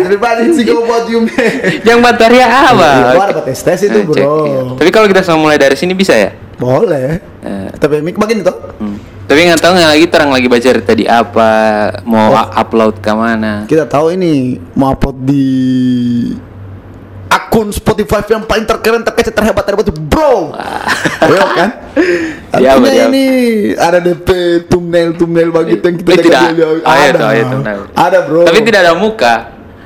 lebih banyak sih kalau podium. Yang Bataria apa? Iya, ada tes tes itu Eh, bro. iya. Tapi kalau kita sama mulai dari sini bisa ya? Boleh. Eh. Tapi mik begini tuh. Hmm. Tapi nggak tahu nggak lagi terang lagi baca tadi apa mau Oh. upload ke mana. Kita tahu ini mau upload di akun Spotify yang paling terkeren, terkece, terhebat, terhebat, bro. Ayo kan? Iya, Artinya betul. ini ada DP thumbnail thumbnail begitu yang kita Eh, tidak. Oh, iya, ada. tuh, iya. Ada bro. Tapi tidak ada muka.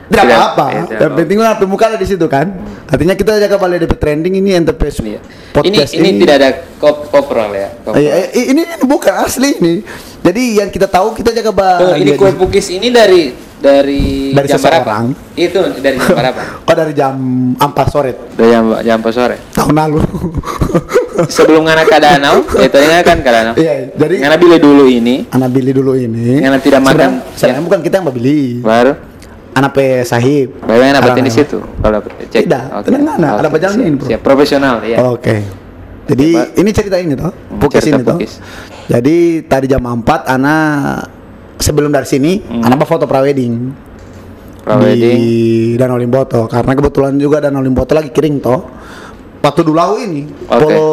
Tidak apa-apa. iya, tidak Yang penting lah muka ada di situ kan. Artinya kita jaga balik DP trending ini NTP Iya. podcast ini, ini tidak ada kop koprol ya. koprol. Eh, eh, ini, ini bukan asli ini. Jadi yang kita tahu kita jaga ba Tuh, ini kue pukis ini dari dari, Dari jam berapa? Itu dari jam berapa? Oh dari jam 4 sore Dari jam jam apa sore. tahun lalu. Sebelum ngana ke danau, itu ini kan ke danau. Iya, jadi Ngana beli dulu ini, anak beli dulu ini. Yang tidak makan, Sebenarnya- ya. bukan kita yang beli. baru Anak pe sahib. Bagaimana dapetin di situ? Kalau cek. Tidak, tenang, anak. Ada bajangnya siap, ini, bro. Siap, profesional ya. Oke. Jadi Pak. ini cerita ini toh, Hmm, pukis cerita ini toh. Jadi tadi jam 4 anak sebelum dari sini Hmm. anak foto prawedding. Prawedding. di Danau Limboto karena kebetulan juga Danau Limboto lagi kering toh. Waktu Dulahu ini Oke. Polo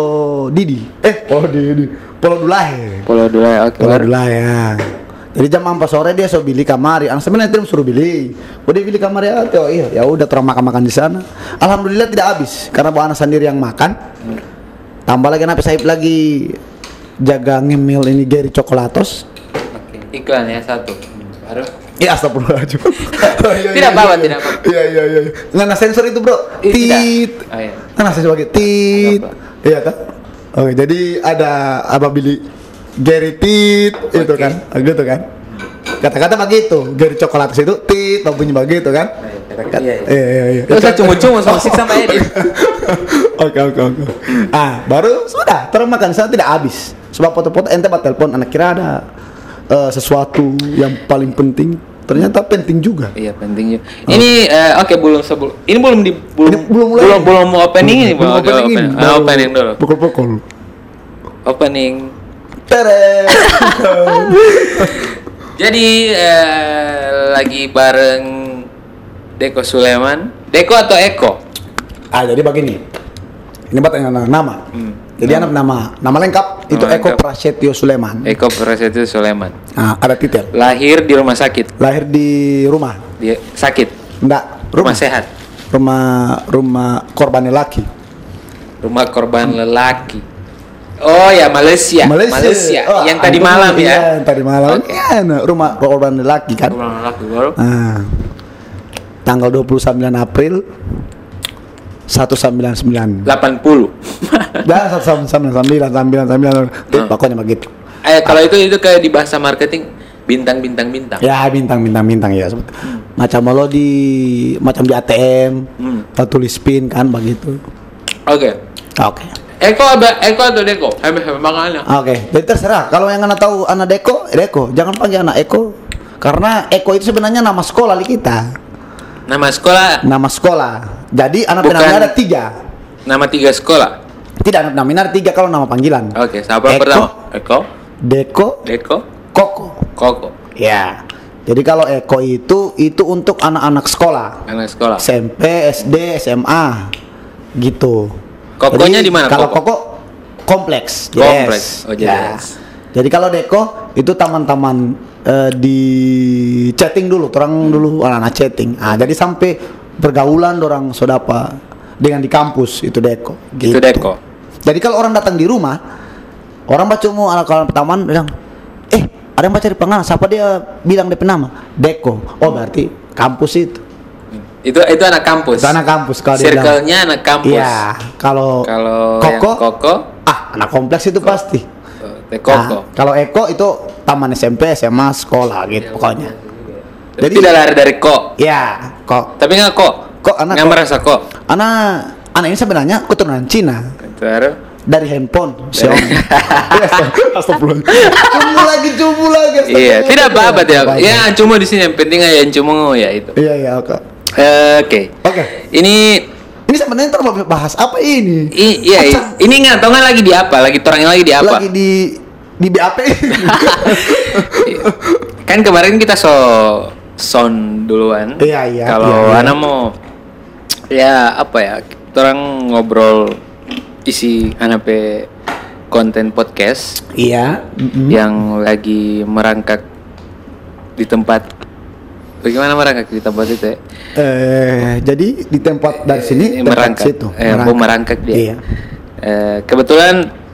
Didi. Eh, Polo Didi. Polo Dulahe. Dulu ya, oke. Polo baru. Dulahe ya. Jadi jam 4 sore dia so beli kamar. Yang sebenarnya dia suruh beli. Udah beli kamar ya, oh iya, ya udah terus makan-makan di sana. Alhamdulillah tidak habis karena bawa anak sendiri yang makan. Tambah lagi anak Saib lagi jaga ngemil ini Gary Coklatos. Oke. Iklan ya satu. Baru. Ya astagfirullahaladzim Oh, iya, Tidak iya, apa-apa, iya. tidak apa-apa. Iya iya iya Nggak nah sensor itu bro. Tit Oh, iya. Sensor sebagai tit Apa? Iya kan Oke jadi ada Abah Billy Gary Tit Itu Oke. kan Ah, Gitu kan Kata-kata begitu Gary Coklatus itu Tit Bunyi begitu kan Oh, iya, kata- Kat- iya, iya. Iya iya Terus saya cuma-cuma sama musik sama edit. Oke oke oke. Ah baru sudah terus makan saya tidak habis. Sebab foto-foto ente buat telepon anak kira ada eh, sesuatu yang paling penting. Ternyata penting juga. Iya penting juga. Ini eh, oke belum sebelum ini belum di belum Ini belum mulai. belum belum opening ini Belum opening ini, opening. Ah, opening dulu. Pukul-pukul. Opening. Jadi eh, lagi bareng Deko Suleman. Deko atau Eko? ah jadi begini. Ini buat yang nama. nama. Hmm. Jadi anak nama nama lengkap itu Nama Eko lengkap. Prasetyo Suleman. Eko Prasetyo Suleman. Nah, ada titel. Lahir di rumah sakit. Lahir di rumah. Dia sakit. Enggak, Rumah sehat. Rumah rumah korban laki. Rumah korban lelaki. Oh ya Malaysia. Malaysia. Oh, yang tadi malam iya, ya. yang tadi malam. Oke. Iya, nah, rumah korban lelaki kan. Korban lelaki baru. Nah, tanggal 29 April 199. 80. Ya, 199 99 pokoknya begitu. eh kalau itu itu kayak di bahasa marketing bintang bintang bintang. Ya, bintang bintang bintang ya. Macam lo di macam di ATM, Hmm. tulis pin kan begitu. Oke. Oke. Eko ada Eko atau Deko? Hebe hebe makanya. Oke, jadi terserah. Kalau yang anak tahu anak Deko, Deko. Jangan panggil anak Eko. Karena Eko itu sebenarnya nama sekolah di kita. Nama sekolah, Nama sekolah. Jadi anak namanya ada tiga. nama tiga sekolah. Tidak anak namanya ada tiga kalau nama panggilan. Oke, siapa Eko. pertama? Eko, Deko, Deko, Koko. Koko. Ya. Jadi kalau Eko itu itu untuk anak-anak sekolah. Anak sekolah. SMP, SD, SMA. Gitu. Kokonya di mana, Kalau Koko? Koko kompleks. Kompleks. Oh, Ya. JDS. Jadi kalau Deko itu taman-taman eh, di chatting dulu, orang dulu anak-anak chatting. Ah, jadi sampai pergaulan orang sodapa dengan di kampus itu Deko. Itu Deko. Jadi kalau orang datang di rumah, orang baca mau anak anak taman bilang, eh ada yang baca di penganas, siapa dia bilang dia nama? Deko. Oh berarti kampus itu. Itu itu anak kampus. Itu anak kampus kalau. Circle-nya anak kampus. Iya. Kalau Kalau Koko, Koko, ah anak kompleks itu pasti. eh, Koko. Nah, kalau Eko itu taman SMP, SMA, sekolah gitu pokoknya. Jadi Jadi- tidak lari dari Ko. Ya, kok Tapi nggak Ko. Kok anak Nggak merasa Ko. anak anak ini sebenarnya keturunan Cina Baru. dari handphone Xiaomi. Astagfirullah. Cumu lagi, cumu lagi. Iya, tidak apa-apa. Baik. Ya, cuma di sini yang penting aja yang cuma ya itu. Iya, iya, oke. Oke. Oke. Ini Ini sebenarnya ntar mau bahas apa ini? i- iya, i- Acang. ini nggak tahu nggak lagi di apa? Lagi torangnya lagi di apa? Lagi di di BAP. kan kemarin kita so sound duluan. Iya, iya, Kalau iya, iya. Ana mau ya apa ya? Orang ngobrol isi Ana pe konten podcast Iya. mm-mm. yang lagi merangkak di tempat bagaimana merangkak di tempat itu ya? Eh, jadi di tempat dari sini Eh, merangkak. situ. Eh, mau merangkak dia. Iya. Eh, kebetulan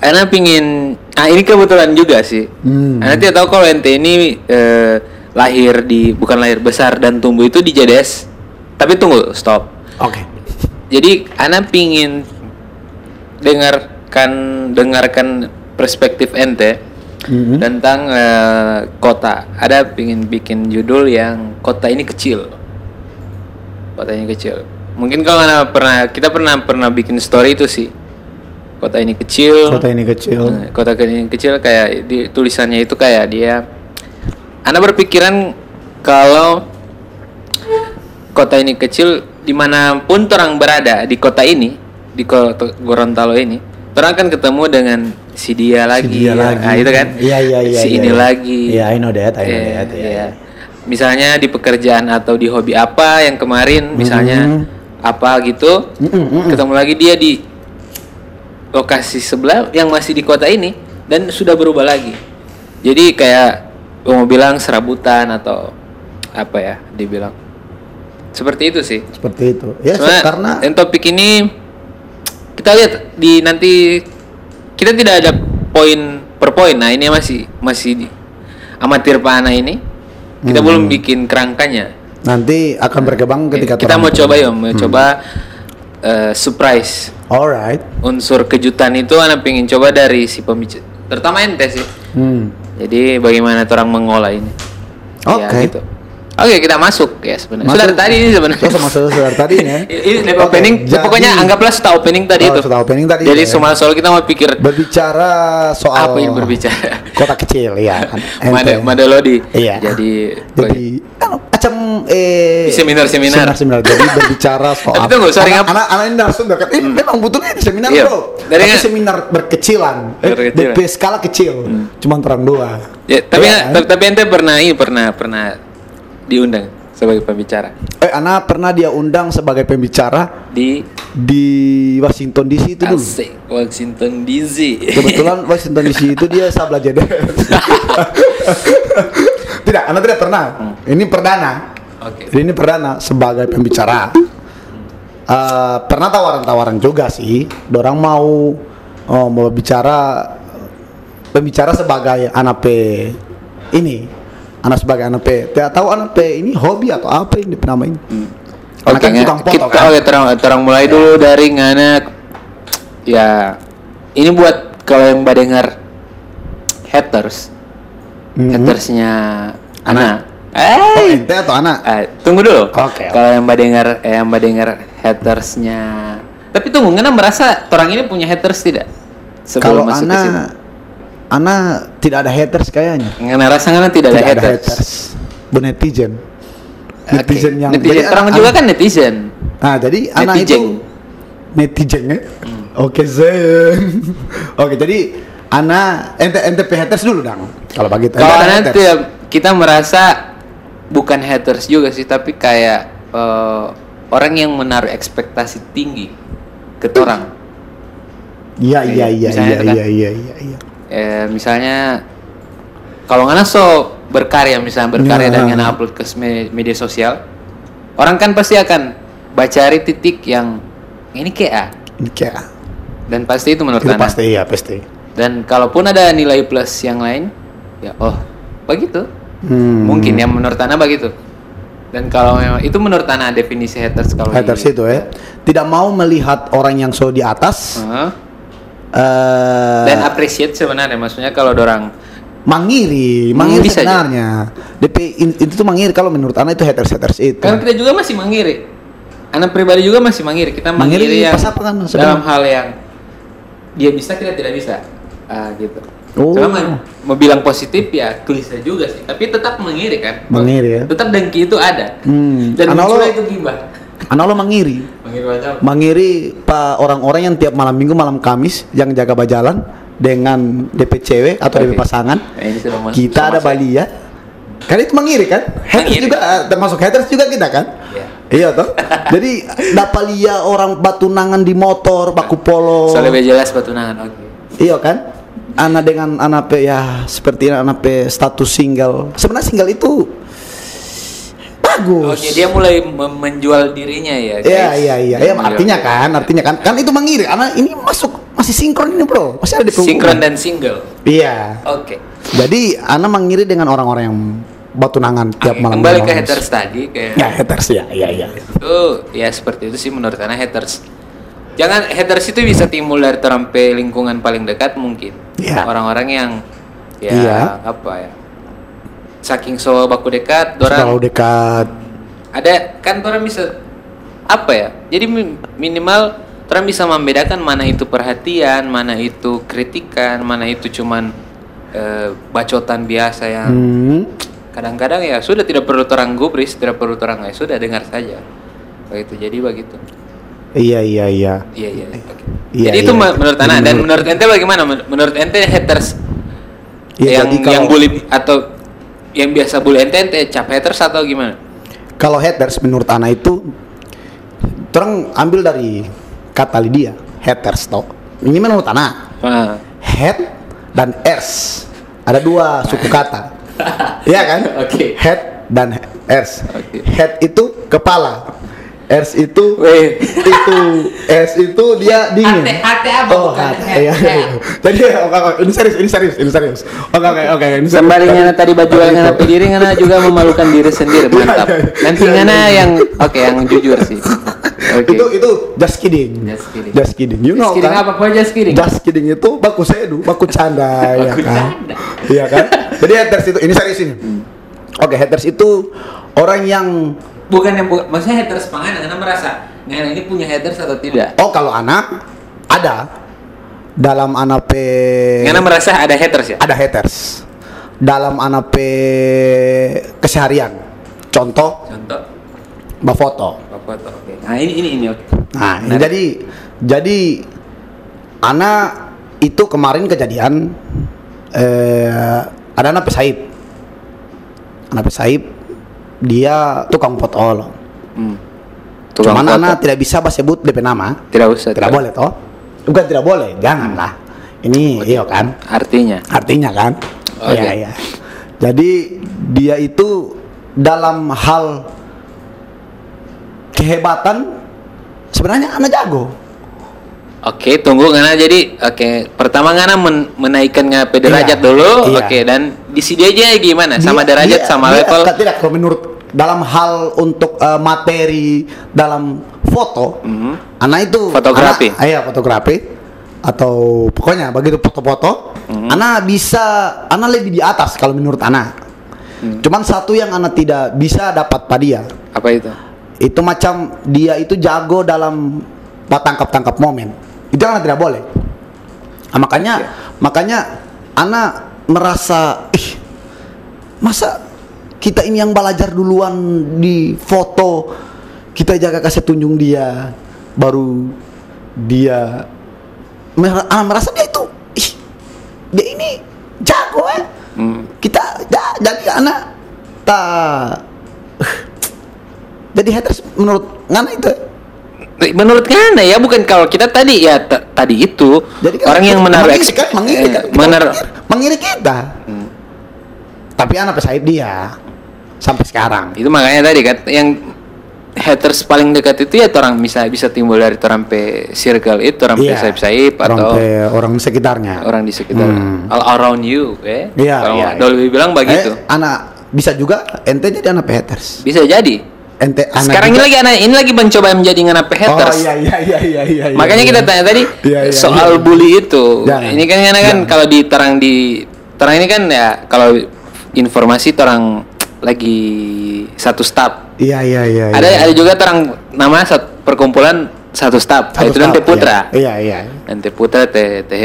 Ana pingin, ah ini kebetulan juga sih. Hmm. Ana tidak tahu kalau ente ini eh, lahir di bukan lahir besar dan tumbuh itu di JDS. Tapi tunggu, stop. Oke. Jadi Ana pingin dengarkan dengarkan perspektif ente Mhm. tentang eh, kota. Ada pingin bikin judul yang kota ini kecil. Kota ini kecil. Mungkin kalau pernah kita pernah pernah bikin story itu sih. Kota ini kecil. Kota ini kecil. Nah, kota ini kecil kayak di tulisannya itu kayak dia Anda berpikiran kalau kota ini kecil di mana pun orang berada di kota ini di kota Gorontalo ini orang akan ketemu dengan si dia lagi, dia ya. lagi. Nah, itu kan Iya, iya, iya, si iya, ini iya. lagi Iya, I know that, I know Eh, that, iya, iya. iya. misalnya di pekerjaan atau di hobi apa yang kemarin misalnya Mhm. apa gitu Mm-mm, mm-mm. ketemu lagi dia di lokasi sebelah yang masih di kota ini dan sudah berubah lagi. Jadi kayak mau bilang serabutan atau apa ya dibilang seperti itu sih. Seperti itu. Ya, karena yang topik ini kita lihat di nanti kita tidak ada poin per poin. Nah ini masih masih di amatir pana ini kita Hmm. belum bikin kerangkanya. nanti akan berkembang ketika kita mau coba ya, mau coba eh, surprise Alright. unsur kejutan itu anak pengen coba dari si pembicara terutama ente sih Hmm. jadi bagaimana orang mengolah ini Ya, Oke. gitu. Oke kita masuk ya sebenarnya sudah tadi ini sebenarnya masuk sudah tadi ini ya. ini ini Oke, opening jadi- pokoknya anggaplah setelah opening tadi Oh, itu setelah opening tadi jadi ya. semua soal kita mau pikir Berbicara soal apa yang berbicara kota kecil ya kan. Mada Ente. Madalodi Iya. jadi Jadi anu, macam eh Di seminar-seminar. seminar Jadi berbicara soal tunggu, sorry, anak, ngap- anak, anak ini langsung dekat. Eh, memang butuhnya di seminar, Iya. Bro. Dari Tapi nggak- seminar berkecilan. Eh, Berkecilan. Skala kecil. Cuma terang dua. ya, tapi Iya kan? tapi, tapi ente pernah ini pernah pernah diundang sebagai pembicara Eh, Ana pernah dia undang sebagai pembicara di di Washington DC itu dulu. Asik Washington DC Kebetulan Washington DC itu dia sabla JDS. tidak, Anda tidak pernah. Ini perdana. oke Jadi ini perdana sebagai pembicara. Eh, pernah tawaran-tawaran juga sih. Dorang mau oh, mau bicara pembicara sebagai anak P ini. Anak sebagai anak P. Tidak tahu anak P ini hobi atau apa ini. Karena Oke, kan tukang foto kita kan. oke terang terang mulai dulu dari ngana ya ini buat kalau yang mbak dengar haters Mhm. hatersnya Ana Oh, eh ente atau anak? eh, tunggu dulu Oke, kalau yang mbak dengar eh, yang mbak dengar hatersnya tapi tunggu ngana merasa orang ini punya haters tidak Kalau masuk ke sini? Anak anak tidak ada haters kayaknya. ngana rasa ngana tidak, ada haters, Bu netizen. Oke, Netizen yang netizen. jadi orang anak- juga kan netizen Nah, jadi anak Netizen. itu netizen ya. Hmm. Oke, Zen. Oke, jadi anak ente ente haters dulu dong. Kalau begitu. Ente Kalau nanti haters? kita merasa bukan haters juga sih, tapi kayak eh, orang yang menaruh ekspektasi tinggi ke orang. Iya, iya, iya, iya, kan. iya, iya, iya, Eh, misalnya kalau nggak so berkarya, misalnya berkarya Ya. dan ngana upload ke me- media sosial, orang kan pasti akan baca titik yang ini kayak. Ini kayak dan pasti itu menurut itu Ana. pasti ya, pasti. Dan kalaupun ada nilai plus yang lain, ya oh begitu. Hmm. Mungkin ya menurut Ana begitu. Dan kalau memang itu menurut Ana definisi haters kalau haters di- itu ya. Tidak mau melihat orang yang so di atas Heeh. Eh dan appreciate sebenarnya maksudnya kalau orang mangiri, Hmm, mangiri aja. sebenarnya. DP in- itu tuh mangiri kalau menurut anak itu haters haters itu. kan kita juga masih mengiri. Anak pribadi juga masih mengiri. Kita Mengiri mengiri yang apa kan dalam hal yang dia bisa kita tidak bisa. Ah gitu. Oh. Cuma mau- bilang positif ya klise juga sih, tapi tetap mengiri kan. Mengiri ya. Tetap dengki itu ada. Hmm. Dan lo- itu gimbah. Anak lo mangiri. Mengiri macam. Mangiri pak orang-orang yang tiap malam minggu malam Kamis yang jaga bajalan dengan DP cewek atau DP Oke. pasangan. Masuk- Kita ada. Bali ya. Kan itu mengiri kan? Haters juga eh, termasuk haters juga kita kan? Iya. Iya toh. Jadi dapat lihat orang batunangan di motor, baku polo. Soalnya lebih jelas batunangan. Oke. Iya kan? Anak dengan anak pe ya seperti anak pe status single. Sebenarnya single itu bagus. Oke, dia mulai menjual dirinya ya. Iya iya iya. Ya, artinya kan, artinya kan, kan itu mengiri. Karena ini masuk masih sinkron ini bro, masih ada di. Sinkron dan single. Iya. Oke. Jadi Ana mengiri dengan orang-orang yang batunangan tiap Oke, malam. Kembali ke haters tadi kayak Ya haters ya, iya iya. itu ya seperti itu sih menurut Ana haters. Jangan haters itu bisa timbul dari terampe lingkungan paling dekat mungkin. Iya. Orang-orang yang ya Iya. apa ya? Saking so baku dekat, Terlalu orang dekat. ada kan orang bisa apa ya? Jadi mi- minimal orang bisa membedakan mana itu perhatian, mana itu kritikan, mana itu cuman eh, bacotan biasa yang Hmm. kadang-kadang ya sudah tidak perlu terang gubris tidak perlu terang ya sudah dengar saja begitu jadi begitu Iya iya iya. iya iya oke. Iya, jadi itu iya. me- menurut anak dan Menurut- ente bagaimana Men- menurut ente haters Iya, yang kalau- yang bully atau yang biasa bully ente ente cap haters atau gimana Kalau haters menurut Ana itu terang ambil dari kata Lydia, haters toh. Ini menurut Ana. Head dan ers. Ada dua suku kata. Iya kan? Oke. Head dan ers. Oke. Head itu kepala. Ers itu Weh. itu es itu dia dingin. Hati- hati apa Oh, bukan hati. Iya. Jadi oke oke ini serius ini serius ini serius. Oke oke oke. Sembari ngana tadi baju Tapi ngana diri ngana juga memalukan diri sendiri mantap. Iya, iya. Nanti Iya, ngana iya. yang oke yang jujur sih. Oke. Itu itu just kidding. Just kidding. Just kidding. You know Just kidding kan? apa? Apa just kidding? Just kidding itu baku sedu, baku canda ya Baku kan. canda. Iya kan? Jadi haters itu ini serius ini. Oke, haters itu orang yang Bukan yang bukan, maksudnya haters pangan, Anda merasa Ngana ini punya haters atau tidak? oh kalau anak ada dalam anak pe Ngana merasa ada haters ya? ada haters dalam anak pe keseharian. Contoh, Contoh, mbak foto. apa foto? Oke. Nah ini ini ini oke. Nah, Menarik. jadi jadi Ana itu kemarin kejadian eh ada anak Saib. Anak Saib dia tukang foto loh. Hmm. Tukang Cuman foto. Ana tidak bisa bahas sebut DP nama. tidak usah. Tidak boleh toh. Bukan tidak boleh, janganlah. Ini iya kan? Artinya. Artinya kan? Oke. Iya, iya. Jadi dia itu dalam hal kehebatan sebenarnya anak jago. Oke, tunggu Ngana jadi oke. Pertama Ngana men menaikkan ngape derajat Iya, dulu. iya. Oke, dan di sini aja gimana? Sama Dia- derajat dia- sama dia- level. Tidak, kalau menurut dalam hal untuk eh, materi dalam foto, Mhm. anak itu Fotografi. anak- iya fotografi atau pokoknya begitu foto-foto, Mhm. anak bisa, anak lebih di atas kalau menurut anak. Hmm. Cuman satu yang anak tidak bisa dapat pada dia, Apa itu? itu macam dia itu jago dalam tangkap-tangkap momen. Itu anak tidak boleh. Nah, makanya makanya anak merasa ih masa kita ini yang belajar duluan di foto. Kita jaga kasih tunjuk dia. Baru dia anak merasa dia itu ih dia ini jago eh. Hmm. kita ja- jadi anak tak jadi haters menurut ngana itu Menurut Ngana ya, bukan kalau kita tadi ya tadi itu. Jadi kan orang yang menaruh mengiri eks- kan mengiri eh, kan kita menaruh mengiri, mengiri kita. Hmm. tapi anak pesaib dia sampai sekarang. Itu makanya tadi kan yang haters paling dekat itu ya orang bisa bisa timbul dari orang pe circle itu orang pe Iya, saib saib orang atau pe- orang sekitarnya. orang di sekitar. Hmm. all around you eh Iya, kalau iya, Dolby bilang begitu. Eh, anak bisa juga ente jadi anak haters. Bisa jadi. Ente anak sekarang ini juga- lagi anak ini lagi mencoba menjadi anak haters. Oh iya iya iya iya iya iya, makanya iya. kita tanya tadi Iya, iya, soal iya. bully itu. Jangan. ini kan karena kan Jangan. kalau diterang di terang ini kan ya kalau informasi terang lagi satu staf. Iya iya iya ada iya. ada juga terang nama sat- perkumpulan satu staf Satu itu nanti staff, putra. Iya iya, iya. nanti putra teh teh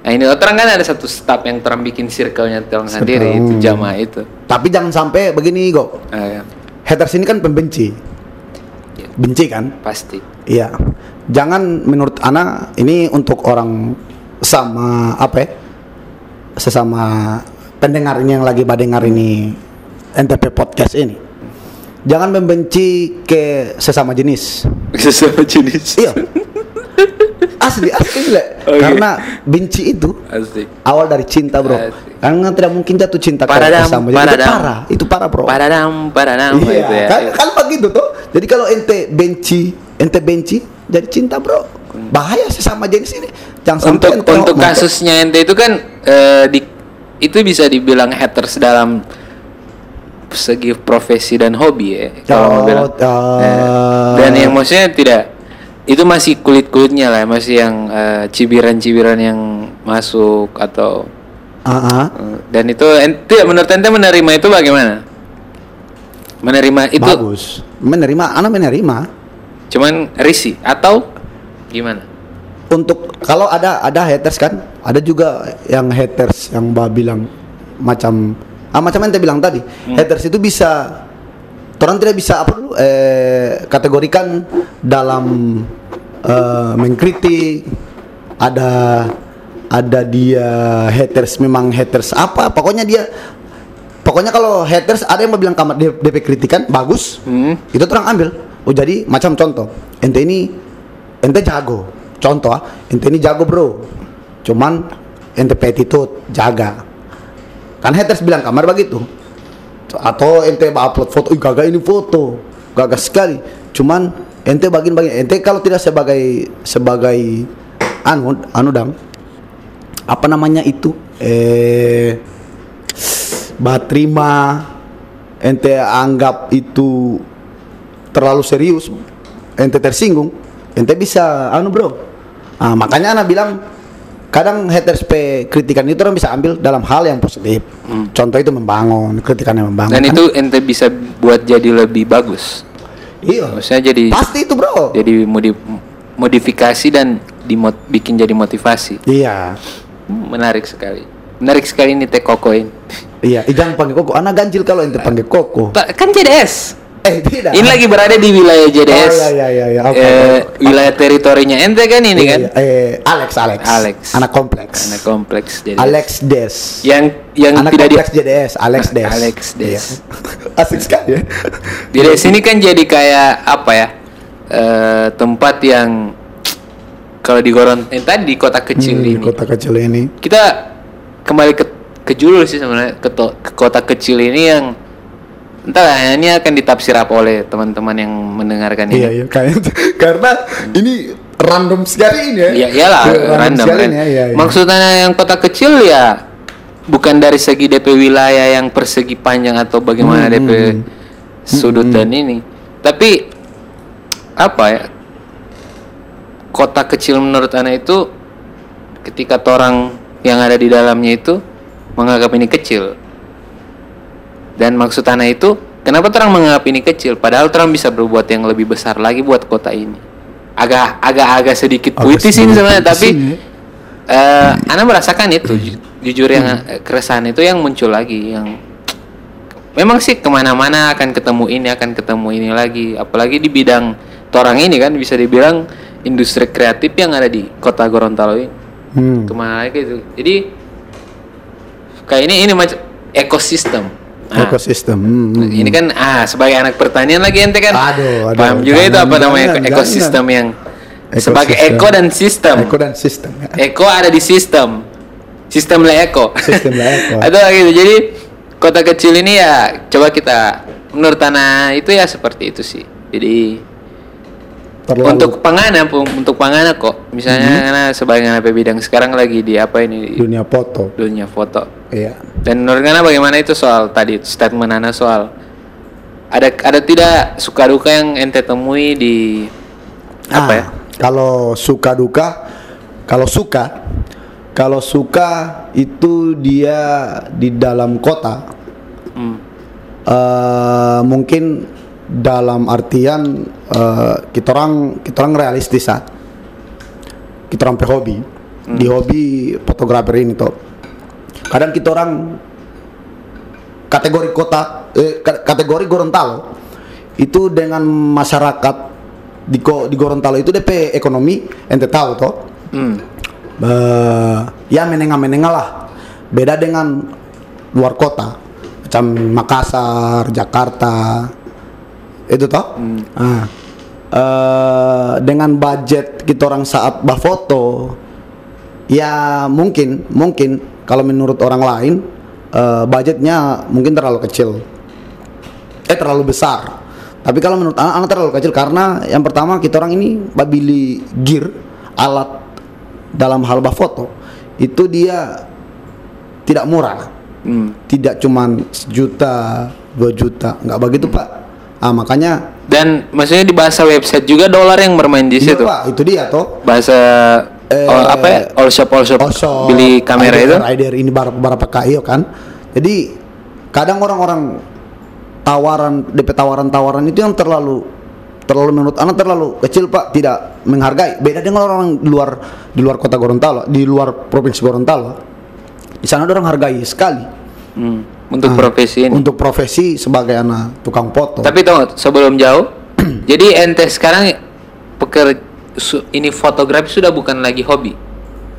nah ini terang kan ada satu staff yang terang bikin circle-nya terang sendiri itu jamaah itu. Tapi jangan sampai begini kok Ah, ya, haters ini kan pembenci. Iya. benci kan? Pasti. Iya, jangan menurut Ana ini untuk orang sama apa ya? Sesama pendengar ini yang lagi badengar ini NTP podcast ini. Jangan membenci ke sesama jenis. Sesama jenis. Iya. Asli, asli Le. Oke. Karena benci itu Asik. awal dari cinta, Bro. Asik. Karena tidak mungkin jatuh cinta ke sesama jenis. Itu paradam. parah, itu parah, Bro. Paradam, paradam Iya, itu ya. kan, kan begitu tuh. Jadi kalau ente benci, ente benci jadi cinta, Bro. Bahaya sesama jenis ini. Jangan untuk untuk kasusnya ente itu kan eh, di itu bisa dibilang haters dalam segi profesi dan hobi ya kalau mau bilang. Nah, dan yang maksudnya tidak itu masih kulit kulitnya lah masih yang eh, cibiran-cibiran yang masuk atau eh, dan itu ente menurut ente menerima itu bagaimana menerima itu bagus. Menerima, anak menerima. cuman risih atau gimana Untuk kalau ada ada haters kan, ada juga yang haters yang bah bilang macam ah macam yang ente bilang tadi. Hmm. Haters itu bisa orang tidak bisa apa dulu eh, kategorikan dalam eh, mengkritik ada ada dia haters memang haters apa pokoknya dia pokoknya kalau haters ada yang mau bilang kamar DP kritikan bagus Hmm. itu terang ambil oh jadi macam contoh ente ini ente jago contoh ah ente ini jago bro cuman ente attitude jaga kan haters bilang kamar begitu. Atau ente upload foto Ih, gagah ini foto. Gagah sekali. Cuman ente bagian bagian ente kalau tidak sebagai sebagai anu anu dang apa namanya itu? Eh bah terima ente anggap itu terlalu serius ente tersinggung ente bisa anu bro. Ah, makanya anak bilang kadang haters pe kritikan itu orang bisa ambil dalam hal yang positif. Contoh itu membangun kritikan yang membangun. Dan kan? itu ente bisa buat jadi lebih bagus. Iya. Maksudnya jadi pasti itu bro. jadi modi- modifikasi dan dimot bikin jadi motivasi. Iya. Hmm, menarik sekali. Menarik sekali ini teh koko ini. Iya eh, jangan panggil koko. Anak ganjil kalau ente panggil koko. Kan JDS eh tidak. Ini lagi berada di wilayah JDS Oh, iya, iya, iya, oke, Eh, oke. wilayah teritorinya ente kan ini Iya, kan? iya. eh Alex Alex. Alex. anak kompleks. Karena kompleks JDS Alex Des. Yang yang anak tidak di kompleks JDS Alex Des Alex Des. Iya. asik sekali ya. Di sini kan jadi kayak apa ya eh, tempat yang kalau di Goron eh, tadi di kota kecil Hmm, di ini. kota kecil ini. Kita kembali ke ke Julul sih sebenarnya. Ke, to- ke kota kecil ini yang entahlah ini akan ditafsir apa oleh teman-teman yang mendengarkan ini. iya iya karena ini random sekali ini ya Ya iyalah random, sekali kan. ya, iya, iya. Maksudnya yang kota kecil ya bukan dari segi DP wilayah yang persegi panjang atau bagaimana Hmm, DP sudut dan ini. Tapi apa ya? Kota kecil menurut anak itu ketika orang yang ada di dalamnya itu menganggap ini kecil. Dan maksud anak itu kenapa orang menganggap ini kecil? Padahal orang bisa berbuat yang lebih besar lagi buat kota ini. Agak agak agak sedikit puitis ini sebenarnya tapi eh Ana merasakan itu. Ju- jujur yang eh, keresahan itu yang muncul lagi yang memang sih ke mana-mana akan ketemu ini akan ketemu ini lagi. Apalagi di bidang torang ini kan bisa dibilang industri kreatif yang ada di kota Gorontalo ini. Hmm. ke mana lagi itu? Jadi kayak ini ini macam ekosistem Nah, ekosistem Hmm, hmm, ini kan ah sebagai anak pertanian lagi ente kan Aduh, aduh, paham juga itu jangan, apa namanya jangan, ekosistem yang sebagai Ekosistem. eko dan sistem eko dan sistem ya. Eko ada di sistem. Sistem lah Eko. Sistem lah Eko. Gitu. Jadi kota kecil ini ya coba kita menurut tanah itu ya seperti itu sih. Jadi Terlalu- untuk pangana pu- untuk pangana kok. Misalnya Hmm. karena sebagai anak bidang sekarang lagi di apa ini dunia foto dunia foto. Iya Dan menurut Ana bagaimana itu soal tadi statement Ana soal ada ada tidak suka duka yang ente temui di apa Ah, ya? Kalau suka duka, kalau suka, kalau suka itu dia di dalam kota, Hmm. eh, mungkin dalam artian eh, kita orang kita orang realistis ah. kita orang hobi di hobi fotografer ini toh kadang kita orang kategori kota eh, ka- kategori Gorontalo itu dengan masyarakat di di Gorontalo itu DP ekonomi ente tahu toh Hmm. Eh, ya menengah menengah lah beda dengan luar kota macam Makassar, Jakarta, itu toh. Ah. Eh, dengan budget kita orang saat bafoto, ya mungkin mungkin kalau menurut orang lain eh, budgetnya mungkin terlalu kecil, eh terlalu besar. Tapi kalau menurut anak, anak terlalu kecil karena yang pertama kita orang ini beli gear alat dalam hal bafoto itu dia tidak murah Hmm. tidak cuman sejuta dua juta nggak begitu pak ah makanya Dan maksudnya di bahasa website juga dolar yang bermain di iya, situ. pak itu dia toh Bahasa Eh, all, apa ya? All shop all shop, Osho, beli kamera itu. rider, rider ini berapa berapa kali kan jadi kadang orang-orang tawaran DP tawaran-tawaran itu yang terlalu terlalu menurut anak terlalu kecil pak tidak menghargai beda dengan orang di luar di luar kota Gorontalo di luar provinsi Gorontalo di sana orang hargai sekali Hmm, Untuk Ah, profesi ini. untuk profesi sebagai anak tukang foto Tapi tunggu sebelum jauh. jadi ente sekarang peker su- ini fotografi sudah bukan lagi hobi.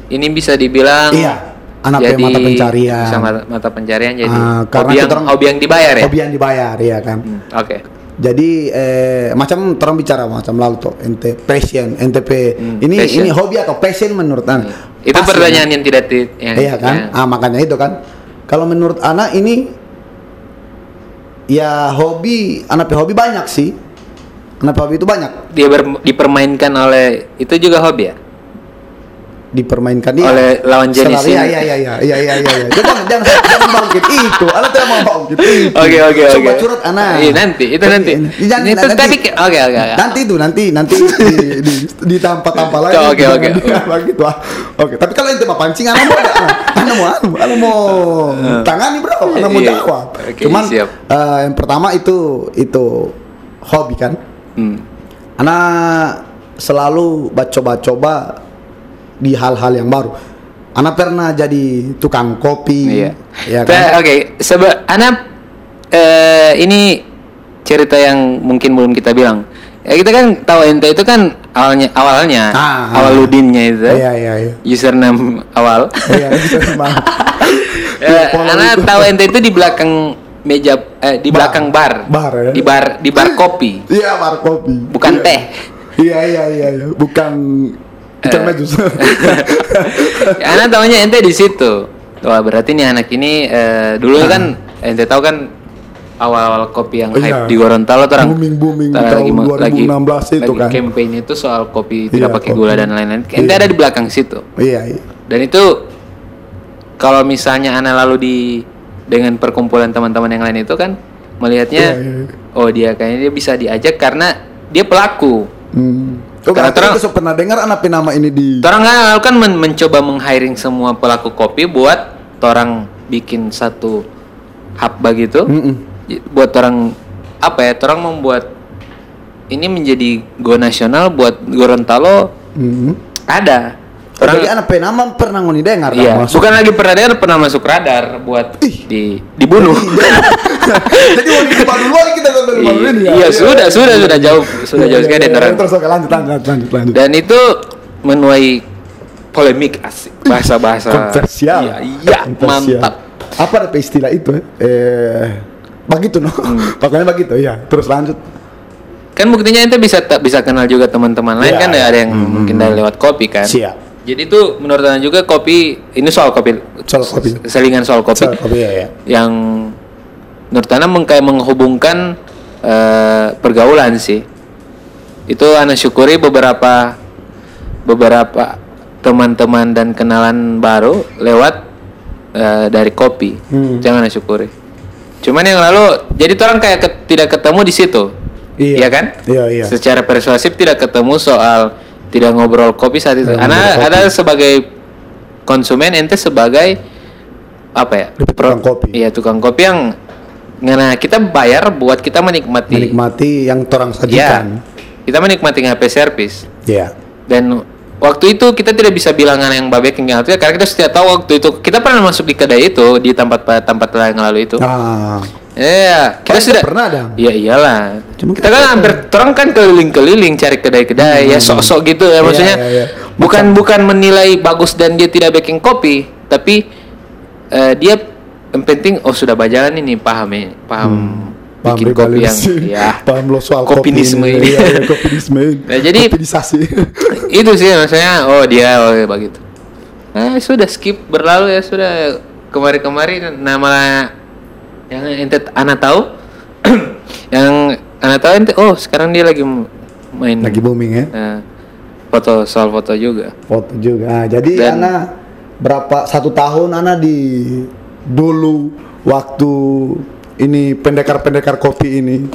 Ini bisa dibilang Iya, anak jadi mata pencarian. bisa mata, mata pencarian jadi Ah, karena hobi yang kita orang- hobi yang dibayar ya. hobi yang dibayar ya kan Hmm, Oke. jadi eh, macam orang bicara macam lalu tuh ente passion NTP Hmm, ini passion. ini hobi atau passion menurut anda Itu Passion. pertanyaan yang tidak ti- yang iya kan ya. ah makanya itu kan kalau menurut anak ini ya hobi anak hobi banyak sih anak hobi itu banyak Dia ber- dipermainkan oleh itu juga hobi ya. dipermainkan dia Oleh lawan jenis iya ini. iya iya iya iya iya iya jangan jangan jangan bangkit itu anak tidak mau bangkit itu Oke oke oke. coba curhat anak Iya nanti itu nanti. Jangan, itu nanti, tapi oke oke oke. nanti itu nanti nanti di, di, di tampak-tampak lagi Oke, oke, oke. tuh ah. oke tapi kalau ente mau pancing anak mau enggak anak mau anak mau tangani bro anak mau Iya. jawab cuman eh, yang pertama itu itu hobi kan Hmm. anak selalu coba-coba di hal-hal yang baru anak pernah jadi tukang kopi Iya. ya kan Oke, seba anak eh, ini cerita yang mungkin belum kita bilang. Ya kita kan tahu ente itu kan awalnya awalnya Ah, awal ah. ludinnya itu. iya iya iya Username awal. iya bisa memang. Eh, itu. tahu ente itu di belakang meja eh, di Bar. belakang bar. Bar, ya? Di bar di bar kopi. Iya, bar kopi. Bukan Iya. teh. Iya, iya, iya, iya. Bukan ikan Eh. medus. ya, anak tahunya ente di situ. Wah, berarti nih anak ini eh, dulu Ah. kan ente tahu kan awal-awal kopi yang Oh, hype iya. di Gorontalo tuh orang Booming-booming orang tahun mau- 2016 itu lagi kan. campaign itu soal kopi Iya, tidak pakai kopi. gula dan lain-lain. Ente Iya. ada di belakang situ. iya, iya. Dan itu kalau misalnya anak lalu di dengan perkumpulan teman-teman yang lain itu kan melihatnya Iya, iya. oh dia kayaknya dia bisa diajak karena dia pelaku. Hmm. Oh, Karena terang- itu pernah dengar anak nama ini di Orang kan kan men- mencoba meng-hiring semua pelaku kopi buat orang bikin satu hub begitu. Mm-mm. J- Buat orang apa ya? Orang membuat ini menjadi go nasional buat Gorontalo Hmm. ada. Orang jadi anak nama pernah ngoni dengar Iya, masuk. bukan lagi pernah dia pernah masuk radar buat Ih. di dibunuh. jadi mau di depan dulu lagi kita sampai depan ya. Iya, sudah, sudah, sudah jauh, sudah Iya, jauh iya, sekali iya, orang. Terus lanjut lanjut lanjut lanjut. Dan itu menuai polemik asik, bahasa-bahasa Kontroversial. Iya, iya, mantap. Apa ada istilah itu? eh? Begitu no. Hmm. Pokoknya begitu ya. Terus lanjut. Kan buktinya ente bisa tak bisa kenal juga teman-teman lain Iya, kan iya. ada yang mungkin dari lewat kopi kan. Siap. Jadi itu menurut anda juga kopi ini soal kopi Soal kopi. selingan soal kopi Soal kopi ya, ya. yang menurut anda meng- kayak menghubungkan eh, pergaulan sih. Itu anda syukuri beberapa beberapa teman-teman dan kenalan baru lewat eh, dari kopi. Hmm. Jangan syukuri. Cuman yang lalu jadi orang kayak ke- tidak ketemu di situ. Iya. kan? Iya, iya. Secara persuasif tidak ketemu soal tidak ngobrol kopi saat itu. Tidak Karena kopi. ada sebagai konsumen ente sebagai apa ya? Tukang kopi. Iya, tukang kopi yang karena kita bayar buat kita menikmati. Menikmati yang orang sajikan. Kita menikmati HP service Iya. dan waktu itu kita tidak bisa bilangan yang babek yang ya karena kita sudah tahu waktu itu kita pernah masuk di kedai itu di tempat tempat yang lalu itu. Ah. Iya, kita Oh, sudah pernah dong. Iya iyalah. Cuma kita kita kan hampir terang kan keliling-keliling cari kedai-kedai ya sok-sok gitu ya Iya, maksudnya. iya, iya. Bukan bukan menilai bagus dan dia tidak baking kopi, tapi eh, dia yang penting oh sudah berjalan ini paham ya paham Paham bikin kopi yang ya paham lo soal kopinisme kopi ini. Iya, kopinisme ini. Nah, jadi- Kopinisasi. itu sih maksudnya oh dia oh ya, begitu eh sudah skip berlalu ya sudah kemarin-kemarin nama yang ente anak tahu? Yang anak tahu ente oh sekarang dia lagi main. Lagi booming ya? Eh, foto soal foto juga. Foto juga. Ah, jadi Dan- Ana berapa satu tahun Ana di dulu waktu ini pendekar-pendekar kopi ini.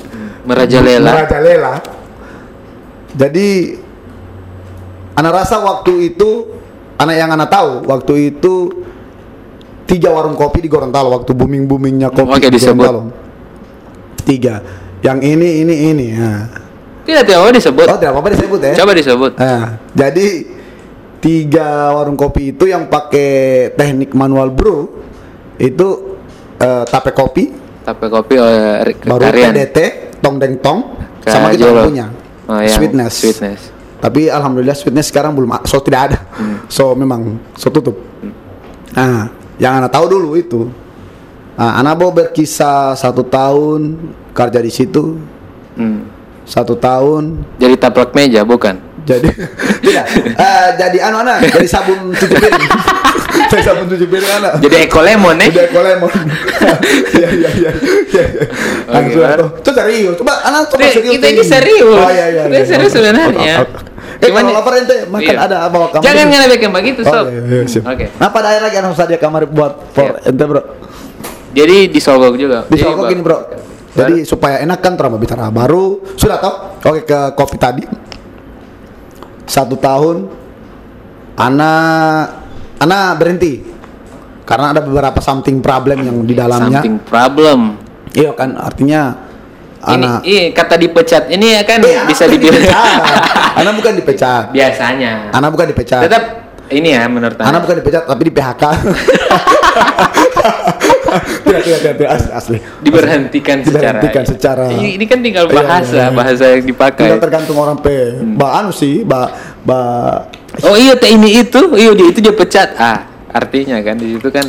Merajalela. Merajalela. Jadi Ana rasa waktu itu anak yang Ana tahu waktu itu tiga warung kopi di Gorontalo waktu booming boomingnya kopi Oke, di disebut. Gorontalo tiga yang ini ini ini nah. tidak tidak mau disebut oh tidak apa-apa disebut ya coba disebut Nah, jadi tiga warung kopi itu yang pakai teknik manual brew itu eh, tape kopi, tapi kopi re- baru karian PDT, tong deng tong, Kayak sama kita Jolo. punya Oh, yang sweetness. sweetness. Tapi alhamdulillah sweetness sekarang belum, so tidak ada, Hmm. so memang so tutup. Nah, yang anak tahu dulu itu, nah, anak mau berkisah satu tahun kerja di situ, Hmm. satu tahun. Jadi taplak meja bukan? Jadi tidak. Eh, jadi anu anak jadi sabun cuci piring jadi cuci piring anak. Jadi eko lemon eh? Udah eko lemon. Iya iya iya iya langsung baru. tuh. Itu serius. Coba anak coba serius kita ini serius. oh iya iya Kita iya. serius sebenarnya. eh Cuman- kalau lapar ente makan Iya. ada bawa kamar jangan ngelebekin begitu oh, sob. iya, iya, siap. oke. Nah pada akhirnya lagi harus ada kamar buat for Iya. ente bro. Jadi disogok juga? Di Jadi, Solo Bang, gini bro. Jadi supaya enak kan terama bicara baru. Sudah toh oke ke kopi tadi. Satu tahun Ana Ana berhenti. Karena ada beberapa something problem yang di dalamnya. Something problem. Iya kan artinya Ana ini iya kata dipecat. Ini ya kan Iya, bisa dibilang. Ana bukan dipecat. Biasanya. Ana bukan dipecat. Tetap ini ya menurut Ana Ana. bukan dipecat tapi di PHK tidak tidak tidak, tidak asli, asli. diberhentikan secara Diberhentikan secara- ini, ini kan tinggal Iya, bahasa iya, iya. bahasa yang dipakai. Tinggal tergantung orang pe. Ba anu sih, ba ba oh iya teh ini itu iya dia itu dia pecat ah artinya kan di situ kan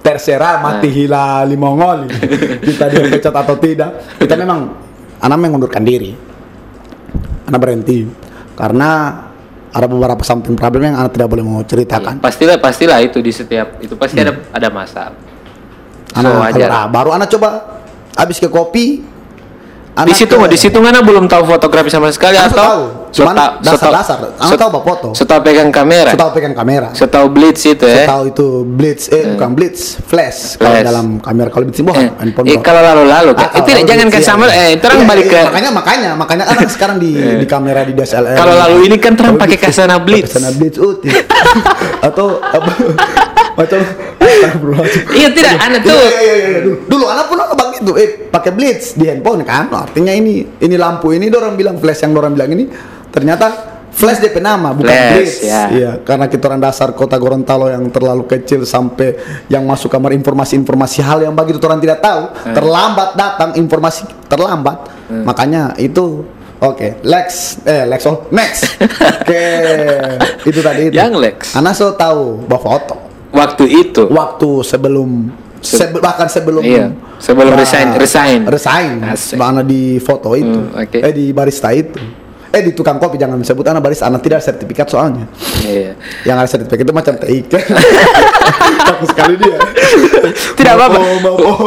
terserah mati Nah. hila limongoli. kita dipecat atau tidak. Kita memang anak mengundurkan diri. Anak berhenti karena ada beberapa something problem yang anak tidak boleh mau ceritakan. pastilah pastilah itu di setiap itu pasti ada ada masalah so Anak wajar ah, baru anak coba habis ke kopi. Di situ ke- di situ mana belum tahu fotografi sama sekali Anak atau tahu. Cuman seta- dasar-dasar. Anak tahu apa foto. setahu pegang kamera Saya tahu pegang kamera. setahu blitz itu ya Saya tahu itu blitz eh bukan blitz, flash, kalau Flash. dalam kamera kalau blitz itu Eh, handphone. eh, kalau lalu-lalu kan Ah, kalau itu lalu jangan kan sama iya. eh terang Iya, balik iya, ke makanya makanya makanya kan sekarang di di kamera di DSLR. Kalau lalu ini kan terang Kalau pakai kasana blitz. Kasana blitz uti. Atau apa macam. Iya, tidak, anak tuh. Iya, iya, iya, iya. Dulu, dulu anak pun apa gitu, eh pakai blitz di handphone kan. Artinya ini ini lampu ini dorang bilang flash yang dorang bilang ini ternyata flash DP nama bukan Flash, blitz. ya. Iya, karena kita orang dasar kota Gorontalo yang terlalu kecil sampai yang masuk kamar informasi-informasi hal yang begitu orang tidak tahu, Eh. terlambat datang informasi terlambat. Makanya itu Oke, Lex, eh Lex, oh next. Oke, itu tadi itu. Yang Lex. Anak so tahu bahwa foto waktu itu. Waktu sebelum Se- sebe- bahkan sebelum Iya, sebelum Bah- resign- resign. resign. Asik. mana di foto itu. Hmm, oke. eh di barista itu. Eh di tukang kopi jangan sebut anak barista. Anak tidak ada sertifikat soalnya. Iya. yang ada sertifikat itu macam TIK takut sekali dia. Tidak apa-apa.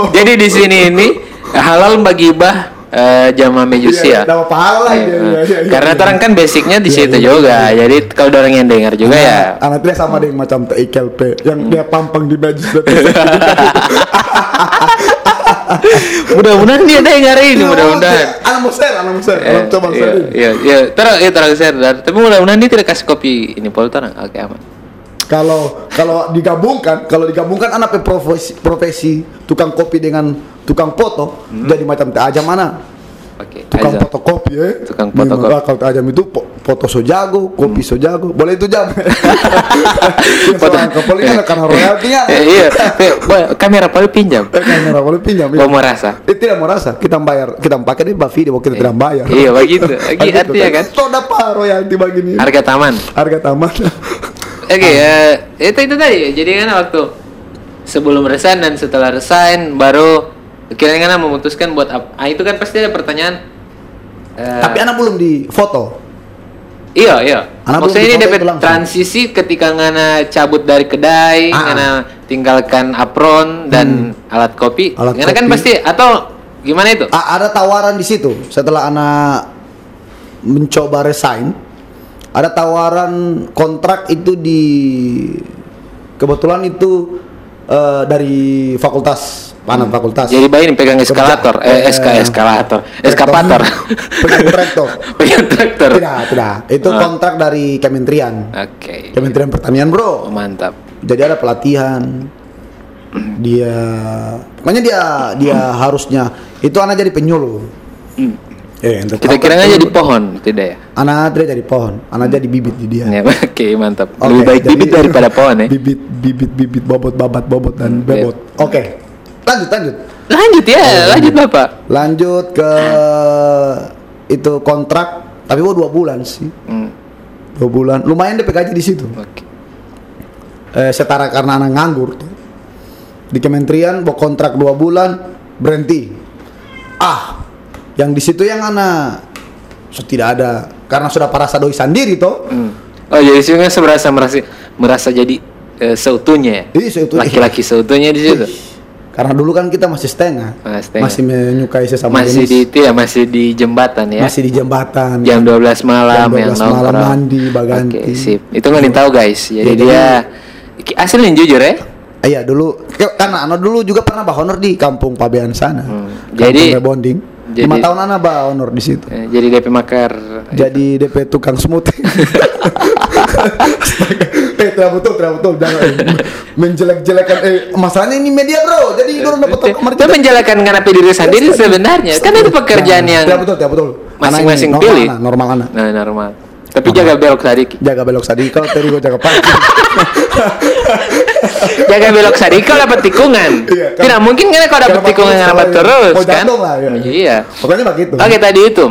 Jadi di sini ini halal bagi bah eh, jamaah mejusi Iya, ya dapat pahala Iya, iya, eh. iya, iya, karena iya. orang kan basicnya di Iya, situ iya, juga jadi kalau orang yang dengar juga ya Anak- anak tidak sama dengan macam TIKLP yang Hmm. dia pampang di baju mudah-mudahan dia dengar ini mudah-mudahan anak mau share anak mau share anak coba share iya, iya, terang, iya, terang share. Dan- Tapi mudah-mudahan dia tidak kasih kopi ini pol terang. Oke aman. Kalau kalau digabungkan, kalau digabungkan anak profesi, profesi tukang kopi dengan tukang foto jadi macam teh aja mana? Oke. Tukang Aizan. fotokopi ya. Tukang Memang, fotokopi. ah, Kalau teh ajam itu po- foto so jago, kopi so jago. Boleh itu jam. Foto- Foto kapal ini karena royaltinya. Eh, iya, boy, kamera paling pinjam. Eh, Kamera boleh pinjam. Gua mau rasa. Eh, tidak mau rasa. Kita bayar, kita pakai di video, kita tidak bayar. Iya, begitu. Begitu artinya kan. Itu dapat royalti begini. Harga taman. Harga taman. Oke, eh, itu itu tadi. Jadi kan waktu sebelum resign dan setelah resign baru akhirnya ngana memutuskan buat apa? Ah, itu kan pasti ada pertanyaan. eh, Tapi anak belum di foto. Iya, iya. Anak Maksudnya ini dapat transisi ketika ngana cabut dari kedai, Ah. ngana tinggalkan apron dan alat kopi. Alat ngana kan kopi. pasti atau gimana itu? A- ada tawaran di situ setelah anak mencoba resign. Ada tawaran kontrak itu di kebetulan itu eh, dari fakultas mana fakultas. Jadi bayi ini pegang eskalator, eh, Eh, eska eskalator, eskapator. Pegang traktor. pegang traktor. Tidak, tidak. Itu Ah. kontrak dari kementerian. Oke. Kementerian Pertanian, Bro. Oh, mantap. Jadi ada pelatihan. Dia pokoknya dia dia harusnya itu anak jadi penyuluh. Eh, ente Kita aja di penyuluh? pohon, tidak ya? Anak dia jadi pohon, anak jadi bibit di dia. Ya, Oke, mantap. Oke, Lebih baik jadi- bibit daripada pohon ya. Bibit, bibit, bibit, bobot, babat, bobot dan Hmm, bebot. Oke, lanjut, lanjut, Lanjut ya, lanjut Bapak. lanjut ke itu kontrak, tapi gua dua bulan sih, Hmm, dua bulan, lumayan DP gaji di situ. Oke. Eh, setara karena anak nganggur tuh. Di kementerian bawa kontrak dua bulan berhenti. Ah, yang di situ yang anak so, tidak ada karena sudah parasa doi sendiri toh. Hmm. Oh, jadi sih merasa merasa merasa jadi eh, seutuhnya ya. Iya, seutuhnya. Laki-laki seutuhnya di situ. Karena dulu kan kita masih setengah, Ah, setengah. masih menyukai sesama Masih jenis. di itu ya, masih di jembatan ya. masih di jembatan. Jam 12 malam Jam yang 12 malam nongkrong. mandi, baganti. Oke, sip. Itu nggak tahu guys. Jadi Iya, dia asli yang jujur ya. Iya dulu, karena Ano dulu juga pernah bah honor di kampung Pabean sana. Hmm, jadi- Rebonding. jadi- Lima tahun Ana bah honor di situ. Eh, Jadi DP makar. Jadi DP tukang smooth. eh tidak betul, tidak betul. Jangan eh, menjelek-jelekan. Eh masalahnya ini media bro. Jadi dulu dapat Itu kemarin itu menjalankan kenapa diri sendiri sebenarnya. Kan itu pekerjaan yang Tidak betul, tidak betul. masing-masing Anak pilih. Normal, Ana, normal Ana. Nah, normal. Tapi jaga belok sadiki. Jaga belok tadi kalau tadi gua jaga parkir. Jaga belok sadiki kalau dapat tikungan. Iya, kan. Tidak mungkin kan kalau dapat tikungan dapat terus kan. jatuh lah, ya. Iya. Pokoknya begitu. Oke tadi itu.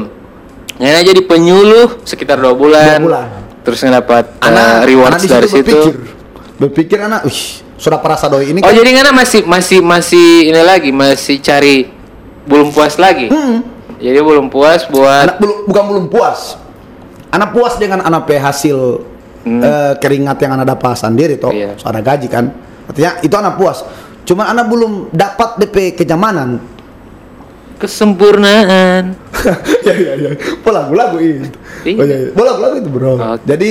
Ngana jadi penyuluh sekitar dua bulan. Dua bulan. Terus ngedapat uh, Anak rewards anak dari situ. Berpikir, berpikir anak, wih, sudah perasa doi ini Oh kan jadi Ngana masih masih masih ini lagi masih cari belum puas lagi. Hmm. Jadi belum puas buat anak belum bukan belum puas. Anak puas dengan anak pe hasil eh, keringat yang anak dapat sendiri toh. Hmm. Iya. So, ada gaji kan. Artinya itu anak puas. Cuman anak belum dapat DP kenyamanan. Kesempurnaan. ya ya ya. Bola lagu itu. Iya. Oh, iya, iya. Bola lagu itu bro. Oke. Jadi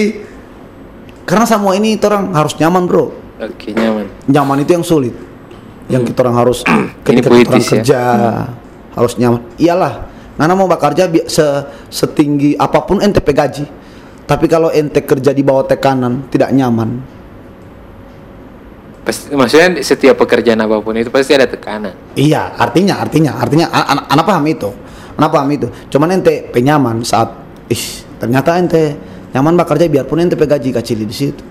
karena semua ini kita orang harus nyaman bro. Oke nyaman. Nyaman itu yang sulit. Yang kita orang harus ketika kita orang ya. kerja harus nyaman. Iyalah. Nana mau bekerja se setinggi apa pun ente gaji. Tapi kalau ente kerja di bawah tekanan tidak nyaman. Pasti, maksudnya setiap pekerjaan apa pun itu pasti ada tekanan. Iya, artinya artinya artinya anak anak paham itu. Anak paham itu. Cuman ente penyaman saat ih ternyata ente nyaman bekerja biarpun ente pe gaji kecil di situ.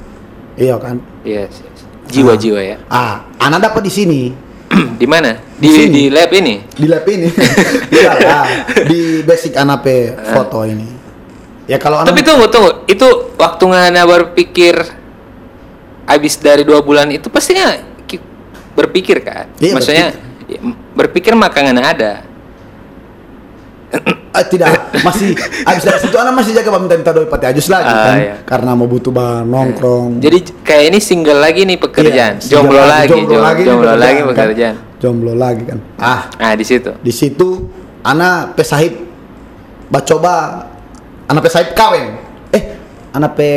Iya kan? Iya. sih. Jiwa-jiwa ya. Ah, anak dapat di sini. di mana? Di Di sini. di lab ini. di lab ini iya lah di basic anape foto ini ya kalau anak Tapi tunggu tunggu, itu waktu ngana berpikir habis dari dua bulan itu pastinya ki- berpikir kan? Iya, Maksudnya ya, m- berpikir maka ngana ada. eh, tidak masih habis dari situ anak masih jaga minta minta doi pati ajus lagi Ah, kan iya. karena mau butuh bahan nongkrong Jadi kayak ini single lagi nih pekerjaan, Iya, jomblo jomblo lagi, jomblo jomblo, lagi nih jomblo lagi kan. pekerjaan. jomblo lagi kan ah Nah di situ. di situ anak pesahib coba anak pesahib kawin eh anak pe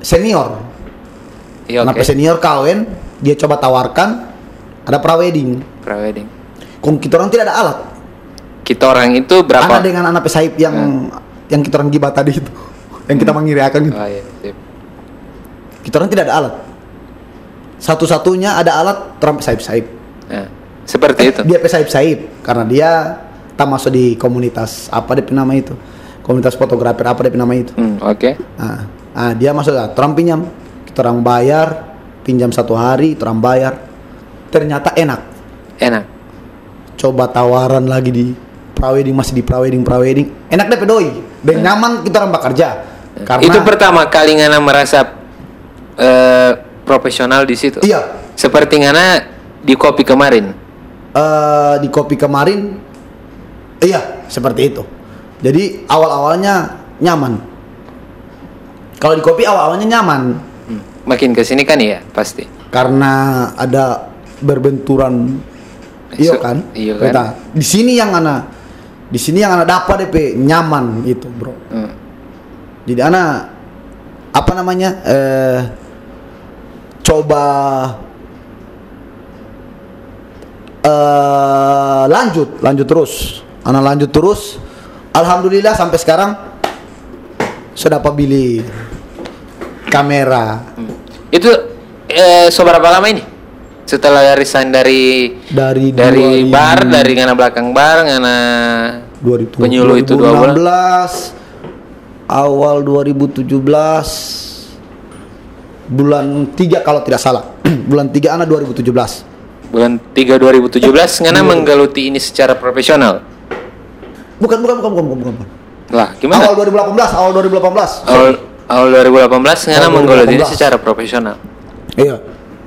senior Iya oke. pe senior kawin dia coba tawarkan ada prawedding Prewedding. kong kita orang tidak ada alat Kita orang itu berapa? Anak dengan anak pesaip yang yang kita orang gibat tadi itu, yang kita mengiriakan itu. Oh iya, sip. Kita orang tidak ada alat. Satu-satunya ada alat orang pesaip-saip. Nah, seperti itu. Dia pesaip-saip karena dia tak masuk di komunitas apa dia nama itu. Komunitas fotografer apa dia nama itu. Hmm, oke. Nah, ah, dia masuk lah, orang pinjam. Kita orang bayar, pinjam satu hari, kita orang bayar. Ternyata enak. Enak. Coba tawaran lagi di prawedding masih di prawedding prawedding enak deh pedoi dan nyaman kita orang bekerja karena Itu pertama kali ngana merasa eh, profesional di situ. iya Seperti ngana di kopi kemarin. eh di kopi kemarin iya seperti itu jadi awal awalnya nyaman kalau di kopi awal awalnya nyaman. Makin ke sini kan ya pasti. karena ada berbenturan iya So- kan iya kan. Kita- di sini yang ana di sini yang ana dapat DP nyaman itu bro Hmm. jadi ana apa namanya eh coba eh lanjut lanjut terus ana lanjut terus alhamdulillah sampai sekarang sudah dapat beli kamera Itu eh, seberapa lama ini? Setelah resign dari dari dari 2000 bar, dari ngana belakang bar, ngana 2000 penyuluh itu dua bulan. 2016 awal 2017 bulan 3 kalau tidak salah bulan 3 anak 2017 Bulan 3 2017 ngana menggeluti ini secara profesional. bukan bukan bukan bukan bukan, bukan. Lah, gimana? awal 2018 awal 2018 Awal awal 2018 ngana menggeluti ini 2018. secara profesional. iya.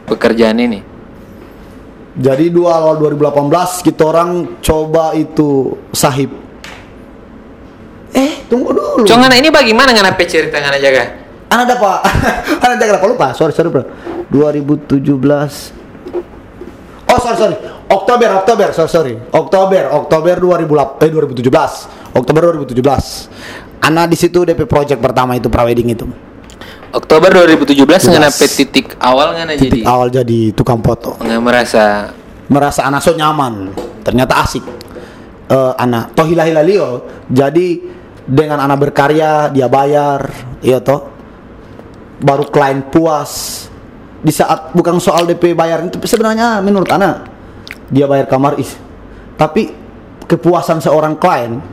Pekerjaan ini. jadi dua awal 2018 kita orang coba itu sahib. Eh tunggu dulu. Cong ngana ini bagaimana ngana pe cerita ngana jaga? anak dapat anak jaga apa? Lupa. Sorry sorry bro. 2017 Oh sorry sorry. Oktober Oktober. Sorry sorry. Oktober Oktober 2008 eh 2017 Oktober 2017 Ana di situ DP project pertama itu prawedding itu. Oktober 2017 ngana 17. pe titik awal ngana titik jadi? awal jadi tukang foto. Nggak merasa merasa anak so nyaman. Ternyata asik. Eh anak toh hilah hilah Leo. Jadi dengan anak berkarya dia bayar iya toh. Baru klien puas. Di saat bukan soal DP bayar itu sebenarnya menurut anak dia bayar kamar is. Tapi kepuasan seorang klien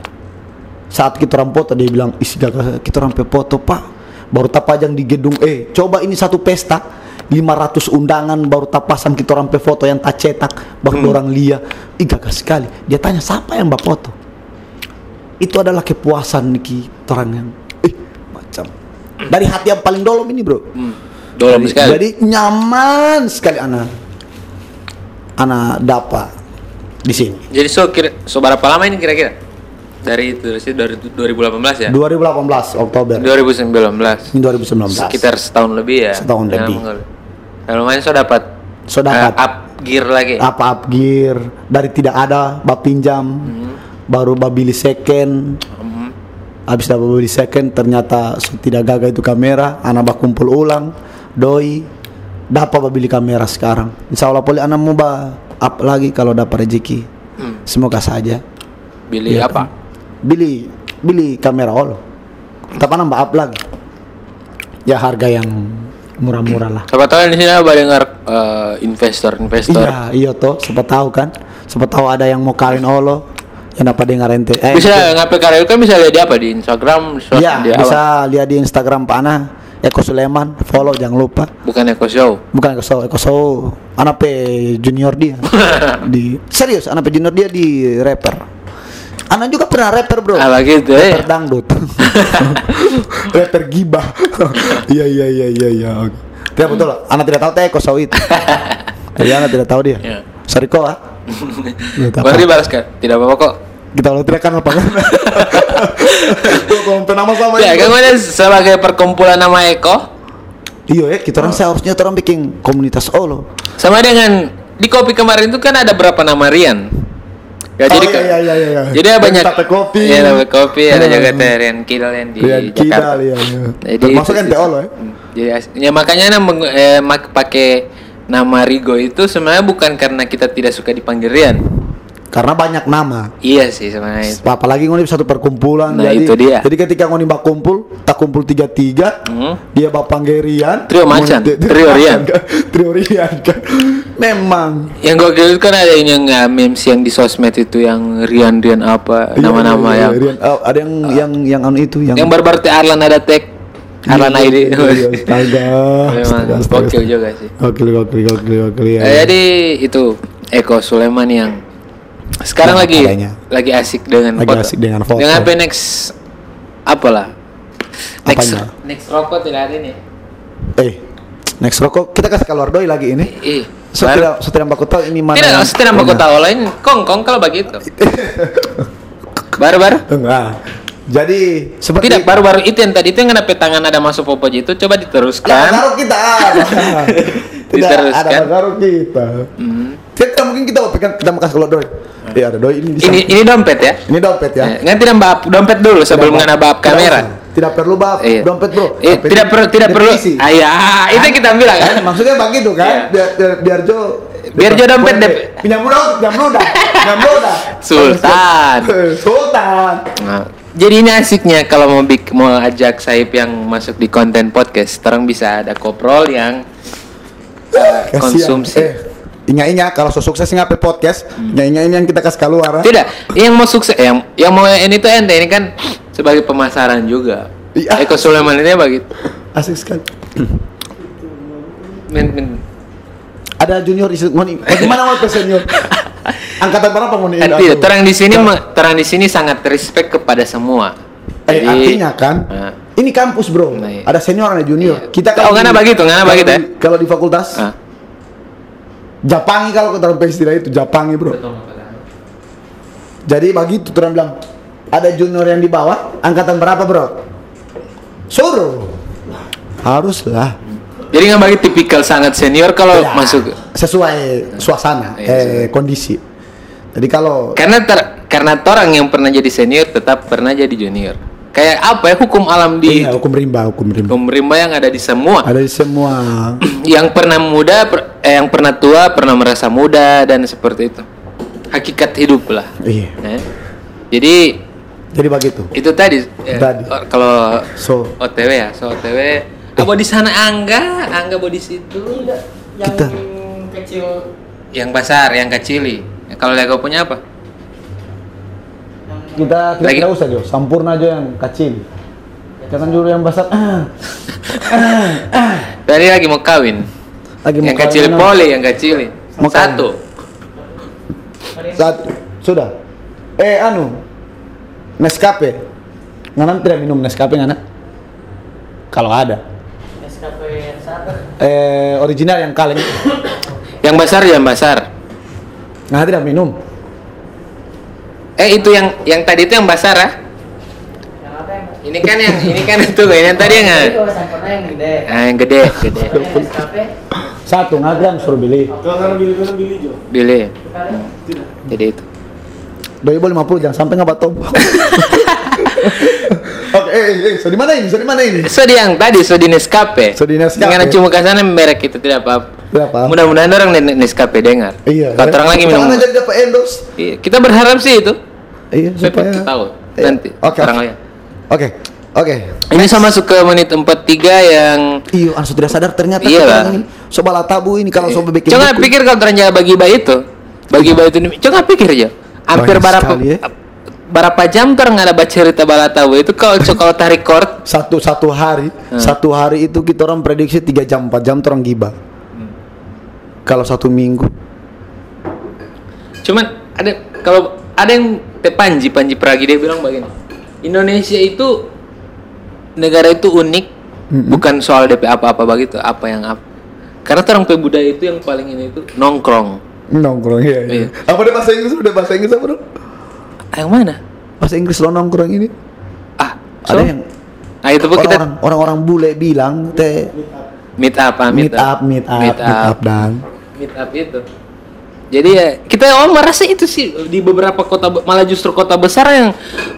saat kita orang foto dia bilang isi gak kita orang foto pak. Baru tapajang di gedung. Eh coba ini satu pesta 500 undangan baru tapasang kita orang foto yang tak cetak. Baru orang lia ih gagah sekali. Dia tanya siapa yang mbak foto? Itu adalah kepuasan kita orang yang eh macam. Dari hati yang paling dolom ini bro. Hmm, dolom jadi, sekali. jadi nyaman sekali anak anak dapat di sini. Jadi so kira so berapa lama ini kira-kira? Dari itu dari 2018 ya? 2018 Oktober 2019. ini 2019 Sekitar setahun lebih ya. Setahun Ya, lebih. Ya, lumayan so dapat So dapat. eh, up gear lagi. apa up gear dari tidak ada bab pinjam baru bab beli second Hmm. habis dapat beli second ternyata so tidak gagal itu kamera anak bak kumpul ulang doi dapat bab beli kamera sekarang insya Allah boleh anak mau up lagi kalau dapat rezeki Hmm. semoga saja Beli Iya apa? Beli beli kamera all tapi anak up lagi ya harga yang murah-murah lah Siapa tahu di sini ada dengar eh, investor-investor. Iya, iya toh, siapa tahu kan? Siapa tahu ada yang mau kawin olo yang dapat dengar ente. Eh, Bisa ngapain karya kan bisa lihat di apa di Instagram, Iya, bisa apa? lihat di Instagram Pak Ana Eko Suleman, follow jangan lupa. Bukan Eko Show. Bukan Eko Show, Eko Show anak pe junior dia. di serius, anak pe junior dia di rapper. Anak juga pernah rapper, Bro. Apa gitu eh? Rapper dangdut. rapper gibah. Iya, iya, iya, iya, iya. Tidak betul. Anak tidak tahu teh itu. Jadi anak tidak tahu dia. Iya. Sorry kok, ah. Baru dibalas kan? Tidak apa-apa kok. kita lo tidak kenal apa Kalau nama sama Ya, kan gue sebagai perkumpulan nama Eko Iya ya, kita orang seharusnya orang bikin komunitas Olo. sama dengan di kopi kemarin itu kan ada berapa nama Rian? Ya, Oh, jadi iya, iya, iya, iya. Jadi ada Dari banyak Tape Kopi. Iya, Tape kopi ada Iya. juga teh Kidal yang di Rian. Kidal, iya, iya. Jadi kan teh Olo, ya? Hmm, Jadi ya makanya nama eh, pakai nama Rigo itu sebenarnya bukan karena kita tidak suka dipanggil Rian. Karena banyak nama. Iya sih sebenarnya. Apalagi ngoni satu perkumpulan. Nah, jadi, itu dia. Jadi ketika ngoni bak kumpul, tak kumpul tiga tiga, Hmm. dia bak panggil Rian. Trio macan, trio Rian. trio Rian kan. Memang. Yang gokil itu kan ada yang nggak memes yang di sosmed itu yang Rian Rian apa Iya, nama-nama iya, iya, yang Rian. Oh, ada yang yang yang anu itu yang. yang barbar Arlan ada tag Arlan Iya, ID. iya, Astaga. Memang gokil astaga. juga sih. Gokil, gokil, gokil, gokil. ya. Eh, jadi itu Eko Sulaiman yang sekarang lagi adanya. lagi asik dengan Lagi asik dengan foto. Dengan apa next apalah? Next Apanya? next rokok tidak ada ini. Eh, next rokok kita kasih keluar doi lagi ini. Ih, So Baru- tidak so tidak baku tahu ini mana. Tidak, saya tidak benar. tahu lain kongkong kalau begitu. Baru-baru? Enggak. Jadi seperti Tidak, baru-baru itu yang tadi itu yang kenapa tangan ada masuk popoji itu coba diteruskan. baru kita. Tidak Diteruskan. ada baru kita. Hmm. Kita mungkin kita kita, kita mau kasih kalau doi. Iya ada doi ini. Ini ini dompet ya? ini dompet ya. Eh, Nggak tidak bab dompet dulu sebelum mengenai bab kamera. Tidak perlu bab Iya. dompet bro. Dompet tidak perlu tidak perlu. Ah, ya, itu kita bilang kan. Kan, maksudnya begitu kan? Iya. Biar, biar biar Jo Biar Jo dompet dep- pinjam muda, pinjam muda, pinjam muda. Sultan. Sultan. Nah, jadi ini asiknya kalau mau bik mau ajak Saib yang masuk di konten podcast, sekarang bisa ada koprol yang uh, konsumsi. Eh, ingat-ingat kalau so sukses ngapain podcast, Hmm. ingat ini yang kita kasih keluar. Tidak, yang mau sukses, yang yang mau ini tuh ente ini kan sebagai pemasaran juga. Iya. Eko Sulaiman ini begitu. Asik sekali. Men, men, Ada junior isu mau nih. Bagaimana mau ke senior? Angkatan berapa mau nih? Eh, tidak, terang di sini Nah, terang di sini sangat respect kepada semua. Eh, Jadi- artinya kan, Ah. ini kampus bro, Nah, iya. ada senior ada junior. Iya. Kita Oh, ngana begitu, ngana kalau begitu, di- ya? Kalau di fakultas, Ah. Japangi kalau kita istilah itu Japangi bro. Jadi begitu terang bilang, ada junior yang di bawah, angkatan berapa bro? Suruh, haruslah. Jadi nggak bagi tipikal sangat senior kalau Ya, masuk. sesuai suasana, Iya, eh, sesuai. kondisi. Jadi kalau Karena ter, karena orang yang pernah jadi senior tetap pernah jadi junior. Kayak apa ya hukum alam di iya, hukum rimba, hukum rimba. hukum rimba yang ada di semua. Ada di semua. yang pernah muda, per- eh, yang pernah tua pernah merasa muda dan seperti itu. Hakikat hidup lah. Iya. Eh. Jadi Jadi begitu. itu tadi, eh, Tadi. kalau So, OTW ya, so OTW. Abo di sana Angga, Angga bo di situ. yang Kita. kecil Yang besar, yang kecili. Kalau Lego punya apa? Yang kita kita Lagi- tidak usah Jo, sampurna aja yang kecil. Jangan juru yang besar. Ah, Tadi lagi mau kawin. lagi mau yang kecil kawin, poli, yang kecil. Mau. Satu. Satu. Sudah. Eh anu. Nescafe. Ngana tidak minum Nescafe ngana? Kalau ada. Nescafe satu Eh original yang kaleng. Yang besar, yang besar. Ngana tidak minum. Eh itu yang yang tadi itu yang besar ah. yang apa yang Ini kan yang ini kan itu ini yang tadi yang yang gede ah, yang gede, gede. Nescafe Satu ngagam suruh beli. Beli. kali Jadi itu. Doi boleh 50 jangan sampai nggak tombol. Oke, eh, eh, so di mana ini? So di mana ini? So di yang tadi so di Nescafe. So di Nescafe. Jangan cuma ke sana merek itu tidak apa-apa. Apa-apa. Mudah-mudahan orang Nes- Nescafe dengar. Iya. Kalau terang lagi minum. Jangan jadi dapat endorse. Iya, kita berharap sih itu. Iya, Supaya tahu Iya. nanti. Oke. Terang lagi. Oke. Oke. Ini sama masuk ke menit 43 yang Iya, ansu tidak sadar ternyata Iya kita lah. ini sobat tabu ini kalau sobat bikin Coba pikir kalau ternyata bagi bayi itu, bagi bayi itu, coba pikir aja. Hampir berapa ya. berapa jam tuh nggak ada baca cerita balatabu itu kalau kalau tarik record satu satu hari Hmm. satu hari itu kita orang prediksi 3 jam 4 jam orang gibah Hmm. Kalau satu minggu Cuman ada kalau ada yang Panji Panji Pragi dia bilang begini. Indonesia itu negara itu unik bukan soal DP apa-apa begitu, apa yang apa. Karena orang budaya itu yang paling ini itu nongkrong. nongkrong iya, iya. Iya. apa deh bahasa Inggris udah bahasa Inggris apa dong Yang mana? bahasa Inggris lo nongkrong ini Ah, so, ada yang Nah, itu pun kita orang orang bule bilang teh meet up, ah, meet up meet up meet up dan meet up itu. Jadi ya kita oh merasa itu sih di beberapa kota malah justru kota besar yang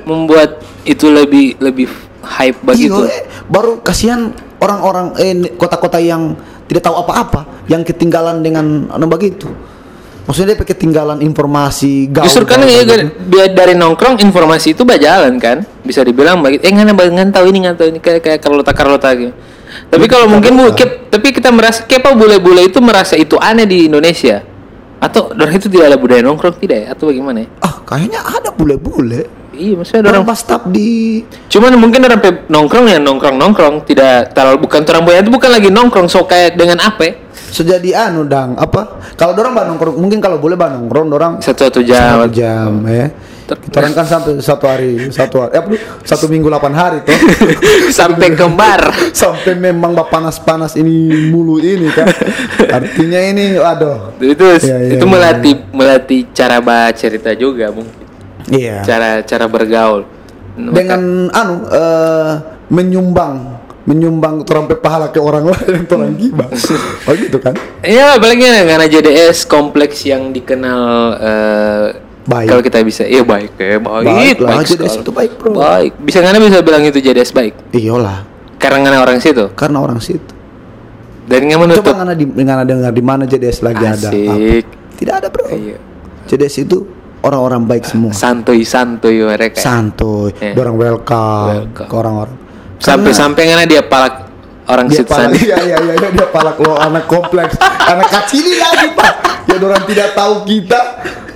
membuat itu lebih lebih hype begitu. Iya, eh, baru kasihan orang-orang eh kota-kota yang tidak tahu apa-apa yang ketinggalan dengan anu begitu maksudnya dia ketinggalan informasi gaul Justru kan ya, biar dari nongkrong informasi itu berjalan kan bisa dibilang begitu. Eh nggak nggak tahu ini nggak tahu ini kayak kayak Carlota Carlota gitu. Tapi kalau mungkin bu, kip- tapi kita merasa kepa bule-bule itu merasa itu aneh di Indonesia. Atau dari itu tidak ada budaya nongkrong tidak ya? Atau bagaimana ya? ah kayaknya ada bule-bule. Iya maksudnya orang orang pas staf di Cuman mungkin orang pe- nongkrong ya nongkrong nongkrong tidak terlalu bukan orang boya itu bukan lagi nongkrong. So kayak dengan apa? sejadi anu dang apa? Kalau dorang bah nongkrong mungkin kalau boleh nongkrong dorang Satu satu jam. satu jam ya Kita orang kan sampai satu hari, satu hari, eh, satu minggu 8 hari tuh. sampai kembar. sampai memang panas-panas ini mulu ini kan. Artinya ini aduh. Itu iya, itu iya, melatih melatih cara baca cerita juga mungkin. Iya. Cara cara bergaul. Dengan anu eh, menyumbang menyumbang trompet pahala ke orang lain orang gibah. Oh gitu kan? Iya, apalagi karena JDS kompleks yang dikenal eh, Baik. Kalau kita bisa, iya baik ya, baik, Baik lah, sekali. JDS itu baik, bro. Baik. Bisa nggak bisa bilang itu JDS baik? Iyalah, Karena nggak orang situ. karena orang situ. Dan nggak menutup. Coba ngana di ngana dengar di mana JDS lagi ada. Apa. Tidak ada, Bro. Iya. JDS itu orang-orang baik semua. Santuy santuy mereka. Santuy, Iya. orang welcome, Welcome. ke orang-orang. sampai Karena sampai nggak dia palak orang dia situ palak, sana. iya, iya, iya, iya, dia palak lo anak kompleks, anak kacili lagi pak. Ya orang tidak tahu kita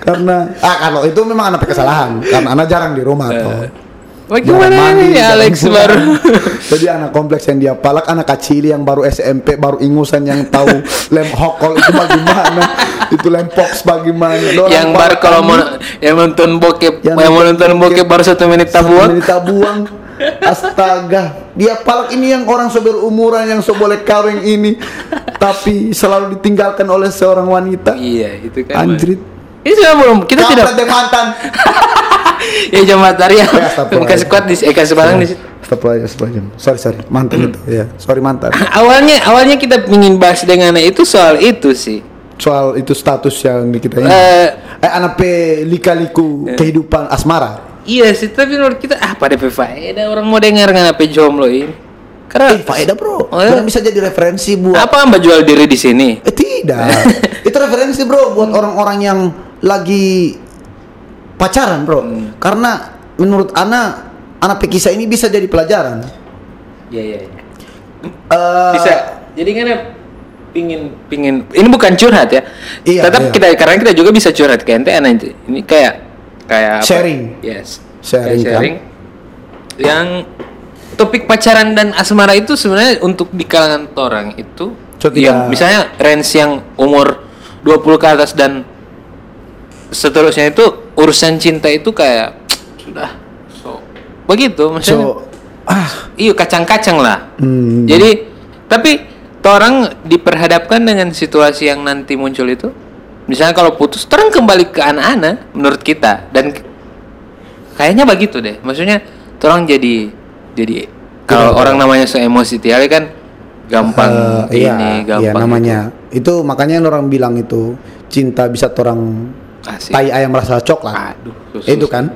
karena ah kalau itu memang anak kesalahan karena anak jarang di rumah toh. Bagaimana mandi, ini Alex pulang. baru? Jadi anak kompleks yang dia palak anak kacili yang baru SMP baru ingusan yang tahu lem hokol itu bagaimana itu lem pox bagaimana Dorang yang baru kalau mau yang nonton bokep, Yang yang, mau nonton bokep bokep baru satu menit satu tabuan. menit tabuang astaga dia palak ini yang orang so berumuran yang so boleh kawin ini tapi selalu ditinggalkan oleh seorang wanita Iya, itu kan. anjrit Ini sudah belum kita tidak Kampret mantan ya jam Tariah. Ya. Kasih kuat di eh kasih barang di situ. Astagfirullah, astagfirullah. sorry sorry mantan itu ya sorry mantan awalnya awalnya kita ingin bahas dengan itu soal itu sih. soal itu status yang di kita ini Eh, eh anak pe lika-liku kehidupan asmara iya sih, tapi menurut kita ah pada faedah orang mau dengar dengan apa jomblo ini. Karena eh faedah bro Oh, iya. Karena bisa jadi referensi buat apa Mbak jual diri di sini? Eh tidak. itu referensi bro buat orang-orang yang lagi pacaran bro. Karena menurut Ana anak pikisa ini bisa jadi pelajaran. Iya iya. iya. Eh, Bisa. Jadi kan ya, pingin pingin ini bukan curhat ya. Iya, Tetap iya. kita karena kita juga bisa curhat ke ente. Ini kayak kayak apa? Sharing. Yes. Sharing, Kayak kan? Yang topik pacaran dan asmara itu sebenarnya untuk di kalangan orang itu So, yang tidak- misalnya range yang umur 20 ke atas dan seterusnya itu urusan cinta itu kayak sudah so begitu maksudnya. So ah. Iya kacang-kacang lah. Hmm, jadi tapi orang diperhadapkan dengan situasi yang nanti muncul itu? Misalnya kalau putus terang kembali ke anak-anak menurut kita. Dan kayaknya begitu deh. Maksudnya orang jadi jadi kalau orang namanya so emosi tiap hari kan gampang eh, ini iya, gampang iya, namanya. itu. Makanya orang bilang itu cinta bisa orang. Asik. tai ayam rasa coklat. aduh itu kan.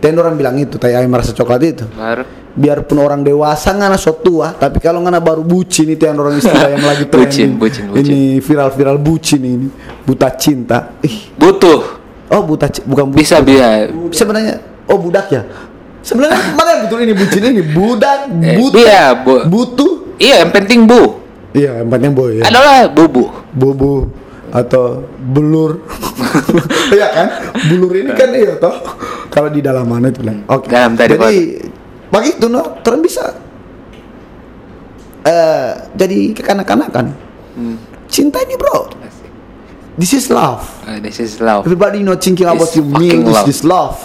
Dan orang bilang itu tai ayam rasa coklat itu. baru biarpun orang dewasa ngana so tua tapi kalau ngana baru bucin itu yang orang istilah yang lagi Bucin, trending. Bucin, bucin. ini viral-viral bucin ini. Buta cinta. Ih. Butuh. Oh buta bukan buta. bisa bisa. Sebenarnya oh budak ya? Sebenarnya mana yang betul ini bucin ini? Budak Eh, butuh. iya, bu- butuh? Iya yang penting bu. Iya yang penting boy ya adalah bubu. Bubu atau belur. Iya kan? Belur ini kan iya toh. Kalau di dalam mana itu bilang. Oke. Dalam tadi jadi begitu no terus bisa. Eh jadi kekanak-kanakan. Hmm. cinta ini bro. This is love. Ah, this is love. Everybody know thinking about This you mean this love. this love.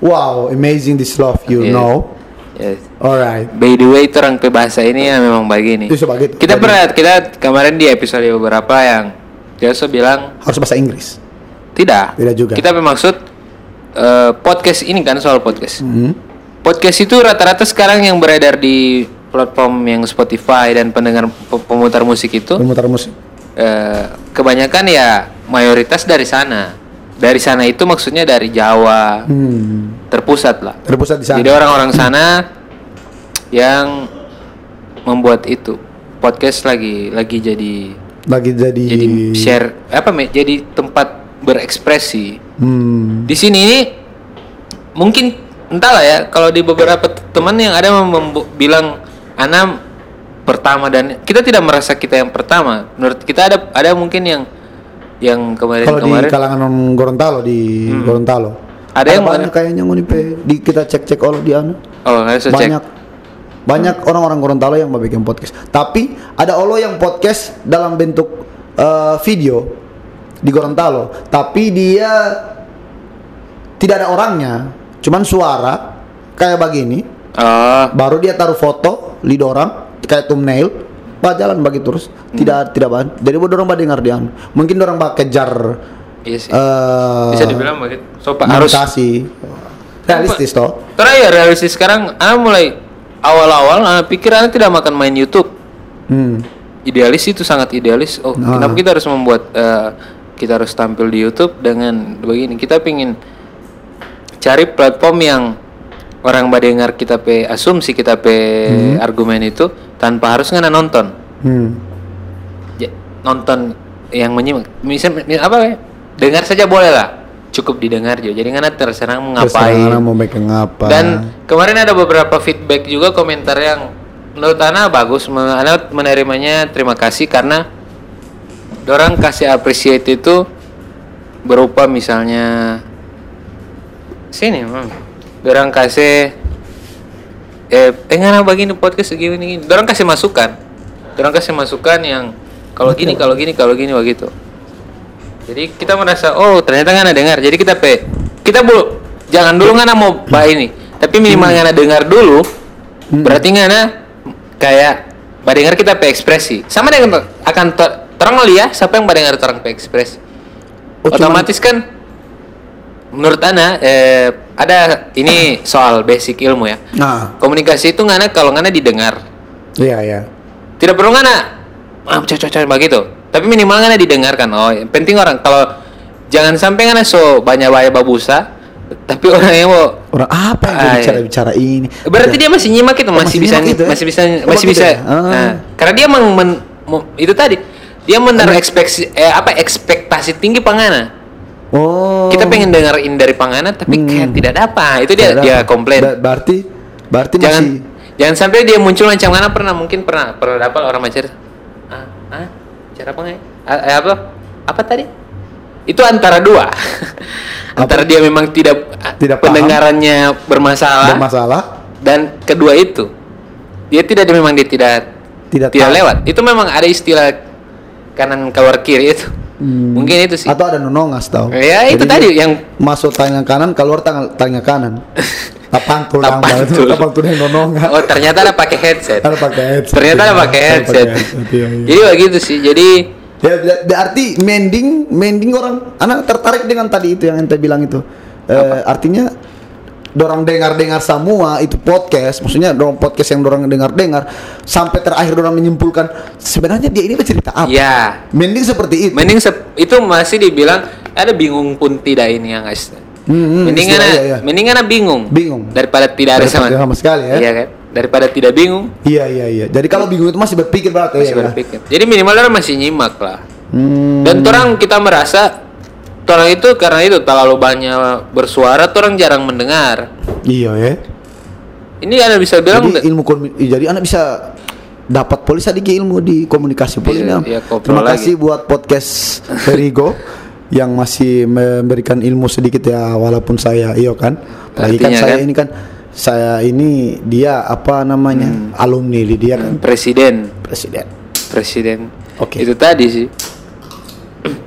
Wow amazing this love you Yes. know. Yes. alright. By the way, itu orang bahasa ini ya memang begini. itu sebagai Kita pernah kita kemarin di episode beberapa yang Joso bilang harus bahasa Inggris tidak. Tidak juga. Kita bermaksud eh, podcast ini kan soal podcast. Hmm. Podcast itu rata-rata sekarang yang beredar di platform yang Spotify dan pendengar pe- pemutar musik itu pemutar musik eh, kebanyakan ya mayoritas dari sana. Dari sana itu maksudnya dari Jawa hmm. terpusat lah. terpusat di sana Jadi orang-orang sana yang membuat itu podcast lagi lagi jadi lagi jadi jadi share apa jadi tempat berekspresi. hmm. Di sini ini mungkin entahlah ya kalau di beberapa teman yang ada bilang Ana pertama dan kita tidak merasa kita yang pertama. Menurut kita ada ada mungkin yang yang kemarin Kalau di kemarin kalangan orang Gorontalo di Gorontalo. Ada yang banyak kayaknya ngoni pe. Di kita cek-cek all di anu. oh harus cek Banyak orang-orang Gorontalo yang mau bikin podcast. Tapi ada olo yang podcast dalam bentuk eh, video di Gorontalo, tapi dia tidak ada orangnya. Cuman suara kayak begini. Oh, baru dia taruh foto lid orang kayak thumbnail. Pak jalan bagi terus. Hmm. tidak tidak ban jadi buat orang dengar dia mungkin orang pak kejar. Iya sih. eh Bisa dibilang begitu. So, harus realistis toh. Terus ya realistis. Sekarang anak mulai awal-awal anak pikir anak tidak makan main YouTube. hmm. Idealis itu sangat idealis. Oh, Ah. kenapa kita harus membuat eh, kita harus tampil di YouTube dengan begini? Kita pingin cari platform yang orang mendengar kita pe asumsi kita pe argumen itu tanpa harus ngana nonton. Hmm. Ja- nonton yang menyimak. Misal mi- apa ya? Dengar saja boleh lah. Cukup didengar juga. Jadi mau Terus ngapain. orang mau bikin apa Dan kemarin ada beberapa feedback juga komentar yang menurut Ana bagus. Ana menerimanya terima kasih karena orang kasih appreciate itu berupa misalnya sini, hmm. orang kasih eh pengen begini podcast gini gini. Orang kasih masukan. Orang kasih masukan yang kalau gini, kalau gini, kalau gini begitu. Jadi kita merasa oh ternyata nggak dengar. Jadi kita pe kita bu jangan dulu nggak mau bah ini. Tapi minimal nggak dengar dulu. Berarti nggak kayak bah dengar kita pe ekspresi. Sama dengan akan ter- terang lihat siapa yang bah dengar terang pe ekspresi. Oh, cuman- Otomatis kan menurut ana eh, ada ini soal basic ilmu ya. nah Komunikasi itu nggak kalau nggak didengar. iya iya Tidak perlu nggak ah, cocok begitu. Tapi minimal nggak didengarkan. Oh, yang penting orang kalau jangan sampai nggak so banyak banyak babusa, tapi orang yang mau orang apa yang Ah, iya. bicara bicara ini berarti dia masih nyimak itu masih, masih bisa nyimak itu ya? masih bisa Oh, masih bisa. ya? Ah. Nah, karena dia meng, men- itu tadi dia menaruh ekspektasi eh, apa ekspektasi tinggi pangana. oh Kita pengen dengerin dari pangana tapi Hmm. kayak tidak dapat. Itu dia Tidak dia komplain. Ba- berarti berarti jangan masih jangan sampai dia muncul macam mana pernah mungkin pernah pernah dapat orang macam ah, ah apa nggak? Ah, eh, apa apa tadi itu antara dua antara dia memang tidak, Tidak paham. pendengarannya bermasalah bermasalah dan kedua itu dia tidak memang dia tidak Tidak tidak tahu. lewat itu memang ada istilah kanan keluar kiri itu Hmm. mungkin itu sih. Atau ada nonongas tau Ya, itu Jadi tadi dia yang- masuk tangan kanan keluar tangan tangan kanan. Tapang tulang Tapang banget tulang. tapang tulang nonongas oh ternyata ada pakai headset. Ada pakai headset. Ternyata ada pakai headset. iya, iya. jadi begitu sih. Jadi Ya, ber- berarti mending mending orang anak tertarik dengan tadi itu yang ente bilang itu. Eh, artinya dorang dengar-dengar semua itu podcast, maksudnya dorang podcast yang dorang dengar-dengar sampai terakhir dorang menyimpulkan sebenarnya dia ini bercerita apa. ya Mending seperti itu. mending sep- itu masih dibilang ada bingung pun tidak ini yang guys Hmm, hmm, mending istilah, ana iya, iya. mending ana bingung Bingung. daripada tidak ada sama sama sekali, ya. iya kan daripada tidak bingung Iya iya iya. Jadi kalau bingung itu masih berpikir berarti masih ya. berpikir jadi minimal orang masih nyimak lah Hmm. dan orang kita merasa orang itu karena itu terlalu banyak bersuara orang jarang mendengar Iya ya. ini anda bisa bilang jadi ilmu jadi anak bisa dapat polis sedikit ilmu di komunikasi polis Iya, iya, terima lagi. kasih buat podcast Perigo yang masih memberikan ilmu sedikit ya walaupun saya iyo kan apalagi kan saya kan? ini kan saya ini dia apa namanya Hmm. alumni di dia kan presiden presiden presiden Oke. itu tadi sih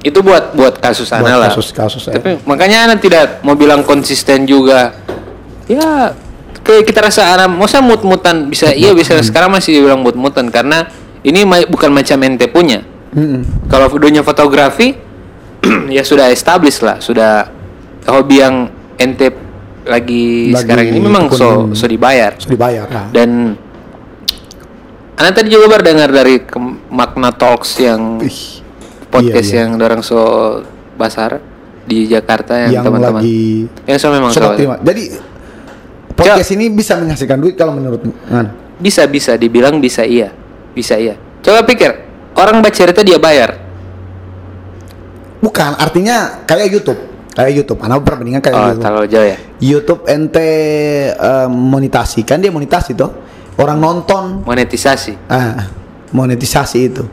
itu buat buat kasus Buat ana lah. kasus-kasus, ya. tapi makanya ana tidak mau bilang konsisten juga. Ya kayak kita rasa ana masa mut-mutan bisa? Iya bisa. Sekarang masih dibilang mut-mutan karena ini ma- bukan macam ente punya. Mm-mm. kalau dunia fotografi ya sudah established lah. Sudah hobi yang ente lagi, Lagi sekarang ini memang so so dibayar. Sudah dibayar nah. dan Anda tadi juga baru dengar dari makna talks yang Ih, podcast iya, iya. yang dorang so basar di Jakarta yang, yang teman-teman. lagi yang so memang so- terima jadi podcast ini bisa menghasilkan duit kalau menurut Ngan. bisa bisa. Dibilang bisa iya. Bisa iya. Coba pikir. Orang baca cerita dia bayar. Bukan. Artinya kayak YouTube. Kayak YouTube. Anak perbandingan kayak oh YouTube? terlalu jauh ya? YouTube ente eh, monetasi. Kan dia monetasi toh. Orang nonton. Monetisasi. Ah monetisasi itu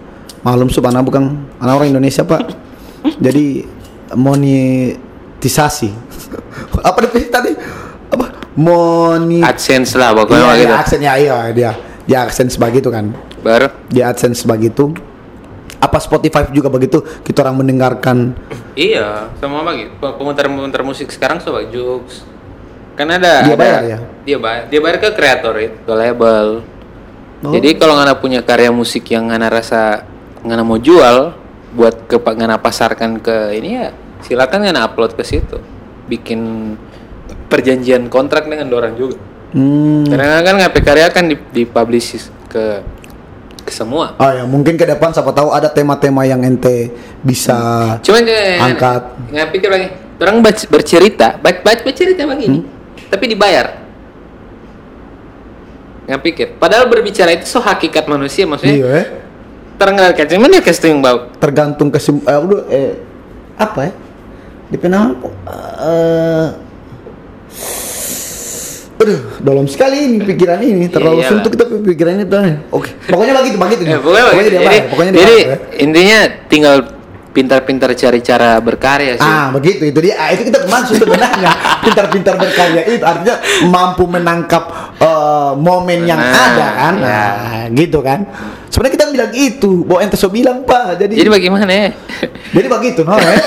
malum sub anak bukan. Anak orang Indonesia pak. Jadi monetisasi. Apa definisi tadi? Apa? Moni AdSense lah iya, pokoknya iya, gitu. Aksen ya iya dia. Dia aksen sebagai itu kan. Baru? Dia adsense sebagai itu Apa Spotify juga begitu? Kita orang mendengarkan. Iya, sama bagi. Pemutar-pemutar musik sekarang coba Jux. Kan ada Dia ada- bayar ya? Dia bayar, dia bayar ke kreator itu, ke label. Oh. Jadi kalau ngana punya karya musik yang ngana rasa ngana mau jual buat ke ngana pasarkan ke ini ya silakan ngana upload ke situ. Bikin perjanjian kontrak dengan orang juga. hmm, Karena kan ngapain karya kan di, dipublish ke ke semua. Oh ya, mungkin ke depan siapa tahu ada tema-tema yang ente bisa Cuman Angkat. nggak pikir lagi. Orang bercerita, bac bac bercerita begini, tapi dibayar. Nggak pikir. Padahal berbicara itu so hakikat manusia, maksudnya Iya, eh. Cuman dia kasih yang bau. tergantung kesim eh, udah, eh apa ya? Di penal eh Aduh, dalam sekali ini pikiran ini terlalu Iya, suntuk kita pikiran itu. Oke, pokoknya begitu, begitu. Eh, pokoknya, jadi, bayar, pokoknya dia jadi bayar, ya. intinya tinggal pintar-pintar cari cara berkarya sih. Ah, begitu itu dia. Ah, itu kita maksud sebenarnya. Pintar-pintar berkarya itu artinya mampu menangkap eh, momen yang Nah, ada kan. ya. Nah, gitu kan. Sebenarnya kita bilang itu, bahwa ente so bilang, Pak. Jadi Jadi bagaimana ya? Jadi begitu, no, eh?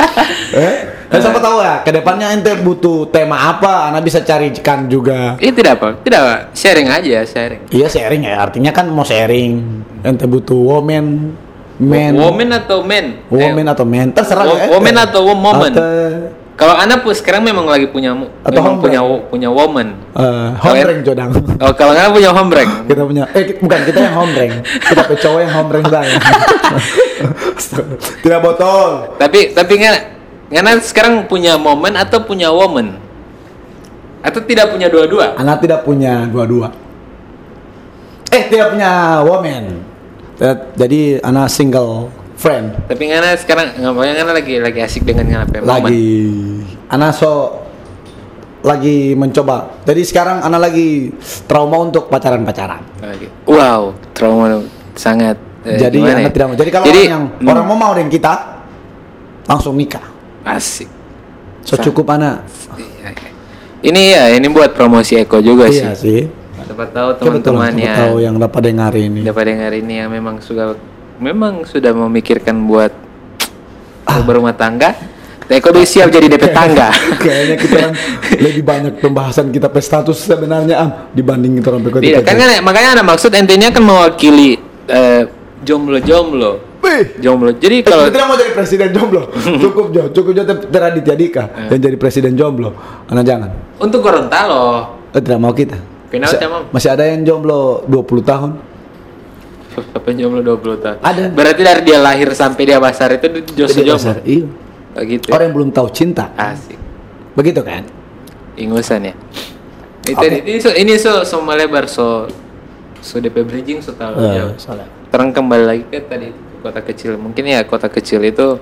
eh? Dan siapa tahu ya, ke depannya ente butuh tema apa, anak bisa carikan juga. Ini tidak apa, tidak apa. Sharing aja, sharing. Iya sharing ya, artinya kan mau sharing. Ente butuh woman, man, Woman atau men? woman atau man, terserah Wo- ya. woman atau woman? Atau Kalau anak pun sekarang memang lagi punya Atau memang punya punya woman. eh, hombreng jodang. Oh, kalau nggak punya hombreng. kita punya, eh bukan kita yang hombreng, kita punya cowok yang hombreng saya. Tidak botol. tapi tapi nggak nggak sekarang punya momen atau punya woman? Atau tidak punya dua-dua? Anak tidak punya dua-dua. Eh, tidak punya woman. Tidak- Jadi anak single friend. Tapi nggak sekarang ngapain nggak lagi lagi asik dengan ngapain momen? Lagi anak so lagi mencoba. Jadi sekarang anak lagi trauma untuk pacaran-pacaran. Lagi. Wow, trauma sangat. eh, Jadi anak ya? tidak mau. Jadi kalau Jadi, orang yang hmm, orang mau mau dengan kita langsung nikah. asik. So cukup anak. Iya, iya. Ini ya, ini buat promosi Eko juga Iya sih. sih. Dapat tahu teman-temannya. siapa tahu yang dapat dengar ini. dapat dengar ini yang memang sudah memang sudah memikirkan buat berumah tangga. Eko udah siap jadi DP tangga. Kayaknya kita lebih banyak pembahasan kita pe status sebenarnya am dibanding kita sampai Tidak, kan, kan makanya ada maksud intinya kan mewakili eh, jomblo-jomblo. Jomblo. Jadi kalau kalau tidak mau jadi presiden jomblo, cukup jo, cukup jo Teraditya Dika yang jadi presiden jomblo. Anak jangan. untuk Gorontalo, Eh, tidak mau kita. Masih, mau? masih ada yang jomblo 20 tahun. apa jomblo 20 tahun? Ada. Berarti dari dia lahir sampai dia besar itu jomblo. dasar, Iya. Oh, gitu. Orang yang belum tahu cinta. Asik. Begitu kan? Ingusan ya. Itu ini so ini so so melebar so so DP bridging so terlalu Eh, jauh. salah. Terang kembali lagi ke tadi kota kecil. Mungkin ya kota kecil itu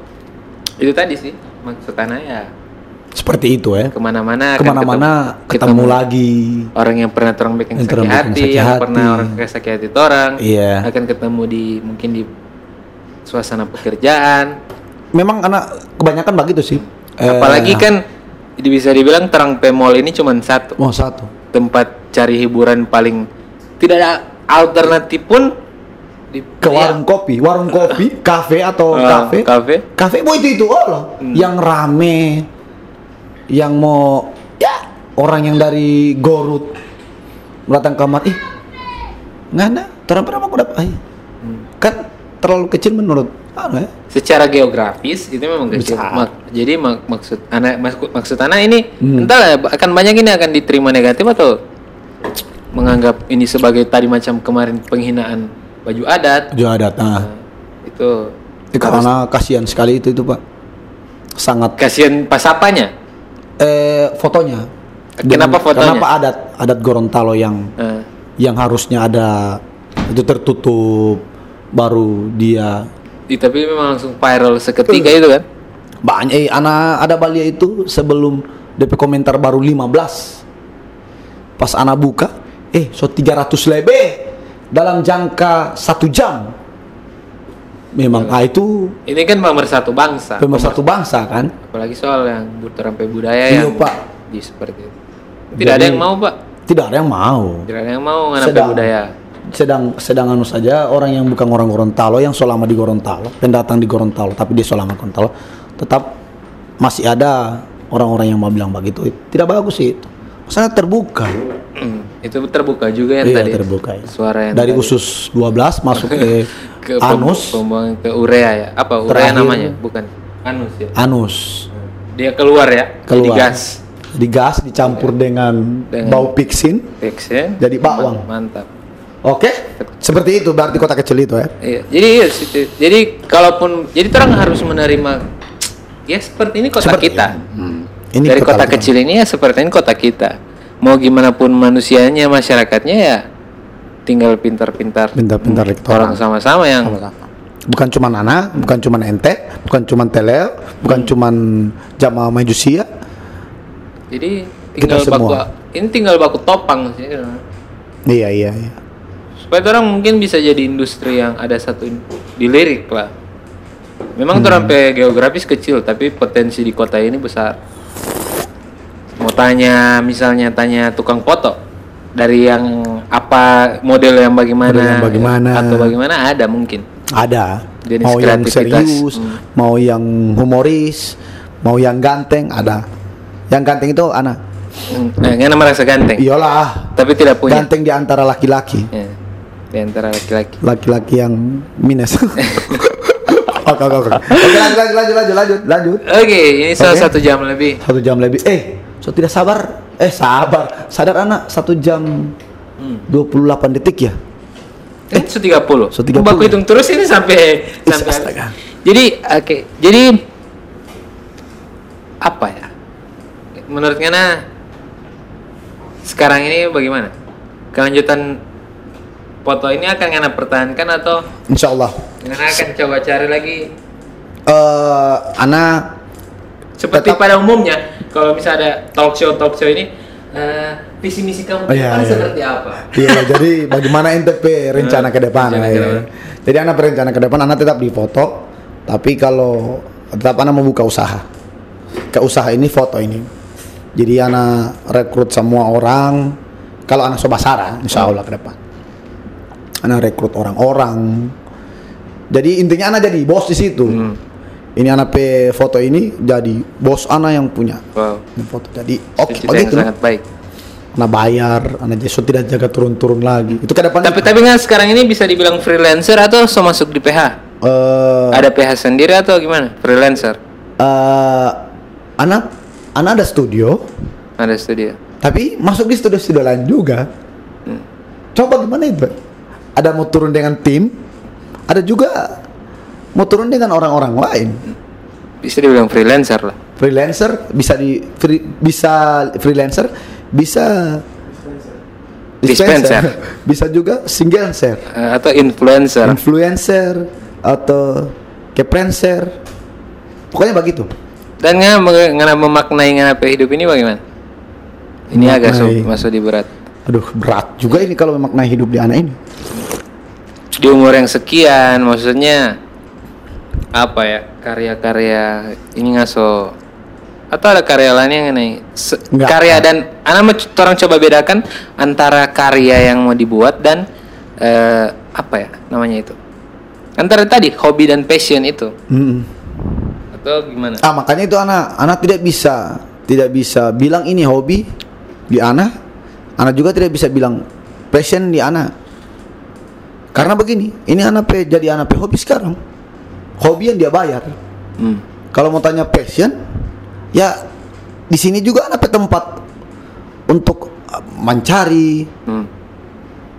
itu tadi sih maksud tanah ya Seperti itu ya. ke mana-mana Ke mana-mana ketemu, lagi. orang yang pernah orang bikin Yang sakit hati, sakit yang hati. pernah orang kayak sakit hati orang, Iya. akan ketemu di mungkin di suasana pekerjaan. Memang anak kebanyakan begitu sih. Eh, Apalagi kan di- bisa dibilang terang pemol ini cuma satu mau satu. tempat cari hiburan paling tidak ada alternatif pun di Ke warung kopi, warung kopi, kafe atau Ah, kafe. kafe. Kafe boy itu itu oh loh. Yang rame, yang mau ya. orang yang dari Gorut datang kamar ih nggak ada terang pernah aku dapat? Ay, kan terlalu kecil menurut ya. Secara geografis itu memang kecil. Besar. Mak- jadi mak- maksud anak maksud, maksud anak ini Hmm. entahlah akan banyak ini akan diterima negatif atau menganggap ini sebagai tadi macam kemarin penghinaan baju adat. Juga ada nah itu Eh, karena kasihan sekali itu itu pak. Sangat kasihan pas apanya eh fotonya. Kenapa fotonya? kenapa adat adat Gorontalo yang Eh, yang harusnya ada itu tertutup baru dia i- tapi memang langsung viral seketika itu kan? Banyak eh, anak ada Balia itu sebelum DP komentar baru 15 pas anak buka eh so 300 lebih dalam jangka satu jam memang ah itu ini kan pemersatu bangsa. Pemersatu bangsa kan? Apalagi soal yang terampai budaya Iya, yang Pak. di seperti itu. Tidak ada Jadi- yang mau pak. tidak ada yang mau. Tidak ada yang mau Sedang. budaya. sedang sedang anu saja orang yang bukan orang Gorontalo yang selama di Gorontalo pendatang di Gorontalo tapi dia selama Gorontalo tetap masih ada orang-orang yang mau bilang begitu. Tidak bagus sih itu. Sangat terbuka. Hmm, itu terbuka juga yang Iya, tadi terbuka ya. suara yang dari tadi. usus 12 masuk ke, ke anus. pembuangan ke urea ya? Apa urea Terakhir- namanya? Bukan. Anus ya? Anus. Dia keluar ya? Jadi keluar. gas. Di gas dicampur dengan, Dengan- bau pixin. Fix ya Jadi bawang. mantap. Oke? Seperti itu berarti kota kecil itu ya? Iya, jadi iya situ. Jadi kalaupun jadi orang harus menerima ya seperti ini kota Seperti- kita. Hmm. Ini Dari kota lagi. kecil ini ya seperti ini kota kita. Mau gimana pun manusianya, masyarakatnya ya tinggal pintar-pintar. Pintar-pintar rektor. Orang sama-sama yang bukan cuma Nana, bukan cuma ente, bukan cuma Telel, bukan cuma jamaah majusia. jadi Kita tinggal baku semua. ini tinggal baku topang sih. Iya iya iya. Supaya orang mungkin bisa jadi industri yang ada satu in- dilirik lah. Memang Hmm. sampai geografis kecil, tapi potensi di kota ini besar. Mau tanya, misalnya tanya tukang foto dari yang apa model yang bagaimana, Model yang bagaimana. atau bagaimana ada mungkin. Ada. Jenis mau yang serius, Hmm. mau yang humoris, mau yang ganteng ada. Yang ganteng itu anak. Hmm, Nah, Ngana merasa ganteng, Iyalah, tapi tidak punya. ganteng di antara laki-laki. Ya, di antara laki-laki. Laki-laki yang minus. Oke oke oke. Oke lanjut lanjut lanjut lanjut lanjut. Oke, ini salah Oke. satu jam lebih. Satu jam lebih. Eh, so tidak sabar. Eh sabar. Sadar anak satu jam Hmm. 28 detik ya. Eh, 130. 130. Baku hitung terus ini sampai Is, sampai astaga. Jadi oke, jadi apa ya? Menurut Ngana sekarang ini bagaimana? Kelanjutan foto ini akan Ngana pertahankan atau Insya Allah. Ngana akan coba cari lagi Eh, anak seperti Tetap- pada umumnya kalau misalnya ada talk show talk show ini eh, visi misi kamu Oh, iya, depan iya. seperti apa? Iya, jadi bagaimana NTP rencana ke depan? Rencana ya. ke depan. Jadi anak berencana ke depan, anak tetap di foto, tapi kalau tetap anak membuka usaha. Ke usaha ini foto ini. Jadi anak rekrut semua orang. Kalau anak Sobasara, insya Allah ke depan. Anak rekrut orang-orang. Jadi intinya anak jadi bos di situ. Hmm. Ini anak pe foto ini jadi bos anak yang punya Wow. ini foto. Jadi oke Cita-cita yang begitu. sangat baik. Anak bayar, anak jadi tidak jaga turun-turun lagi. Itu ke depan. Tapi tapi nggak sekarang ini bisa dibilang freelancer atau so masuk di PH? eh Ada PH sendiri atau gimana? Freelancer? eh, anak anak ada studio, Ada studio. tapi masuk di studio-studio lain juga. Hmm. Coba gimana itu? Ada mau turun dengan tim, ada juga mau turun dengan orang-orang lain. Bisa dibilang freelancer lah. Freelancer bisa di free- bisa freelancer, bisa Dispenser. bisa juga single share, Eh, atau influencer. influencer atau keprenser. Pokoknya begitu. Dan nggak nggak memaknai nggak hidup ini bagaimana? Ini agak Memaknai. masuk di berat. Aduh, berat juga ini kalau memaknai hidup di anak ini. Di umur yang sekian, maksudnya apa ya karya-karya ini nggak so atau ada karya lain yang ini Se- Nggak. karya dan anak orang coba bedakan antara karya yang mau dibuat dan eh, apa ya namanya itu antara tadi hobi dan passion itu Mm. atau gimana Ah, makanya itu anak anak tidak bisa tidak bisa bilang ini hobi di anak. Anak juga tidak bisa bilang passion di anak. Karena begini, ini anak pe jadi anak pe hobi sekarang. Hobi yang dia bayar. Hmm. Kalau mau tanya passion, ya di sini juga pe tempat untuk uh, mencari Hmm.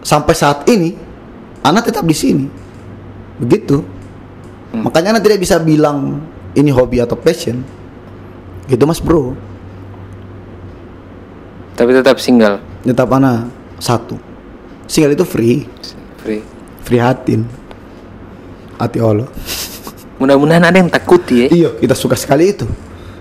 sampai saat ini anak tetap di sini. Begitu. Hmm. Makanya anak tidak bisa bilang ini hobi atau passion. Gitu Mas Bro. tapi tetap single Tetap anak satu. Single itu free, free free hatin. Hati Allah. Mudah-mudahan ada yang takuti ya Iya, kita suka sekali itu.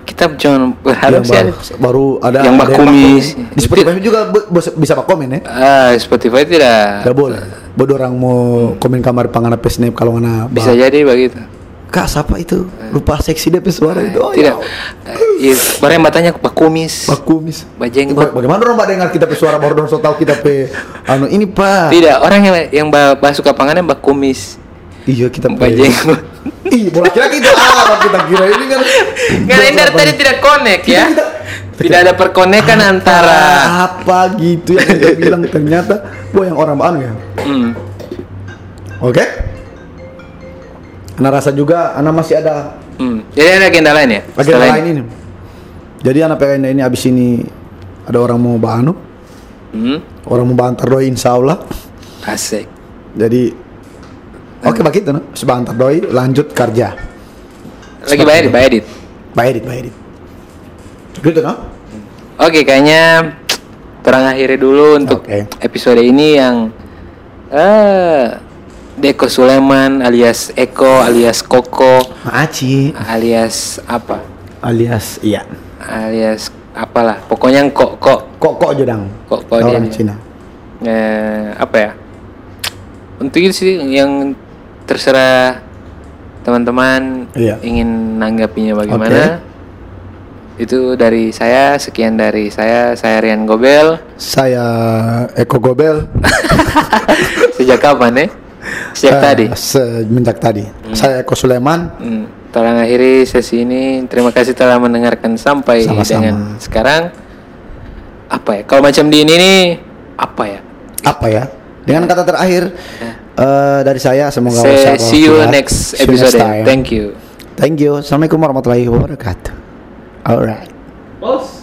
kita jangan berharap sih baru, ada- baru ada Yang bakumis. Di Spotify juga bisa pak komen ya. ah Spotify tidak Tidak boleh. Bodoh orang mau komen kamar panganan pesnep kalau ngana bisa jadi begitu Kak, siapa itu? Lupa seksi DP suara itu. Oh, tidak. ya. Iya, baru yang bertanya Pak Kumis. Pak Kumis. Bajenggot. Ba- Bagaimana orang Pak dengar kita pe suara baru dong so tahu kita pe anu ini Pak. Tidak, orang yang yang ke pangannya Mbak Kumis. Iya kita. Bajenggot. Ih, bola kira kita apa kita kira ini kan. Karena ini dari tadi tidak connect ya. Tidak ada perkonekan antara apa gitu yang kita bilang ternyata wah yang orang anu ya. Hmm. Oke? Ana rasa juga Ana masih ada Hmm. Jadi ada agenda lain ya? agenda lain ini. Jadi Ana pengen ini abis ini ada orang mau banu, Hmm. orang mau bantar doi insya Allah. Asik. Jadi oke begitu no. Sebentar doi lanjut kerja. Lagi bayar, bayar edit. Bayar it, bayar it. Gitu no? Oke, kayaknya terang akhiri dulu untuk Oke. episode ini yang eh Deko Suleman alias Eko alias Koko Maaci alias apa? alias iya. Alias apalah. Pokoknya yang kok kok Kok kok jodang. kok kok dia. orang Cina. eh, apa ya untuk itu sih yang terserah teman-teman Iya. ingin nanggapinya bagaimana. Itu dari saya sekian dari saya. Saya Rian Gobel. Saya Eko Gobel. sejak kapan ya sejak Eh, tadi? Semenjak tadi. Saya Eko Suleman. hmm, tolong akhiri sesi ini. Terima kasih telah mendengarkan sampai Sama-sama. dengan sekarang. Apa ya? Kalau macam di ini nih apa ya? Apa ya? Dengan kata terakhir eh, dari saya semoga Say- see you next episode time. thank you Thank you. Assalamualaikum warahmatullahi wabarakatuh. Alright. Bos.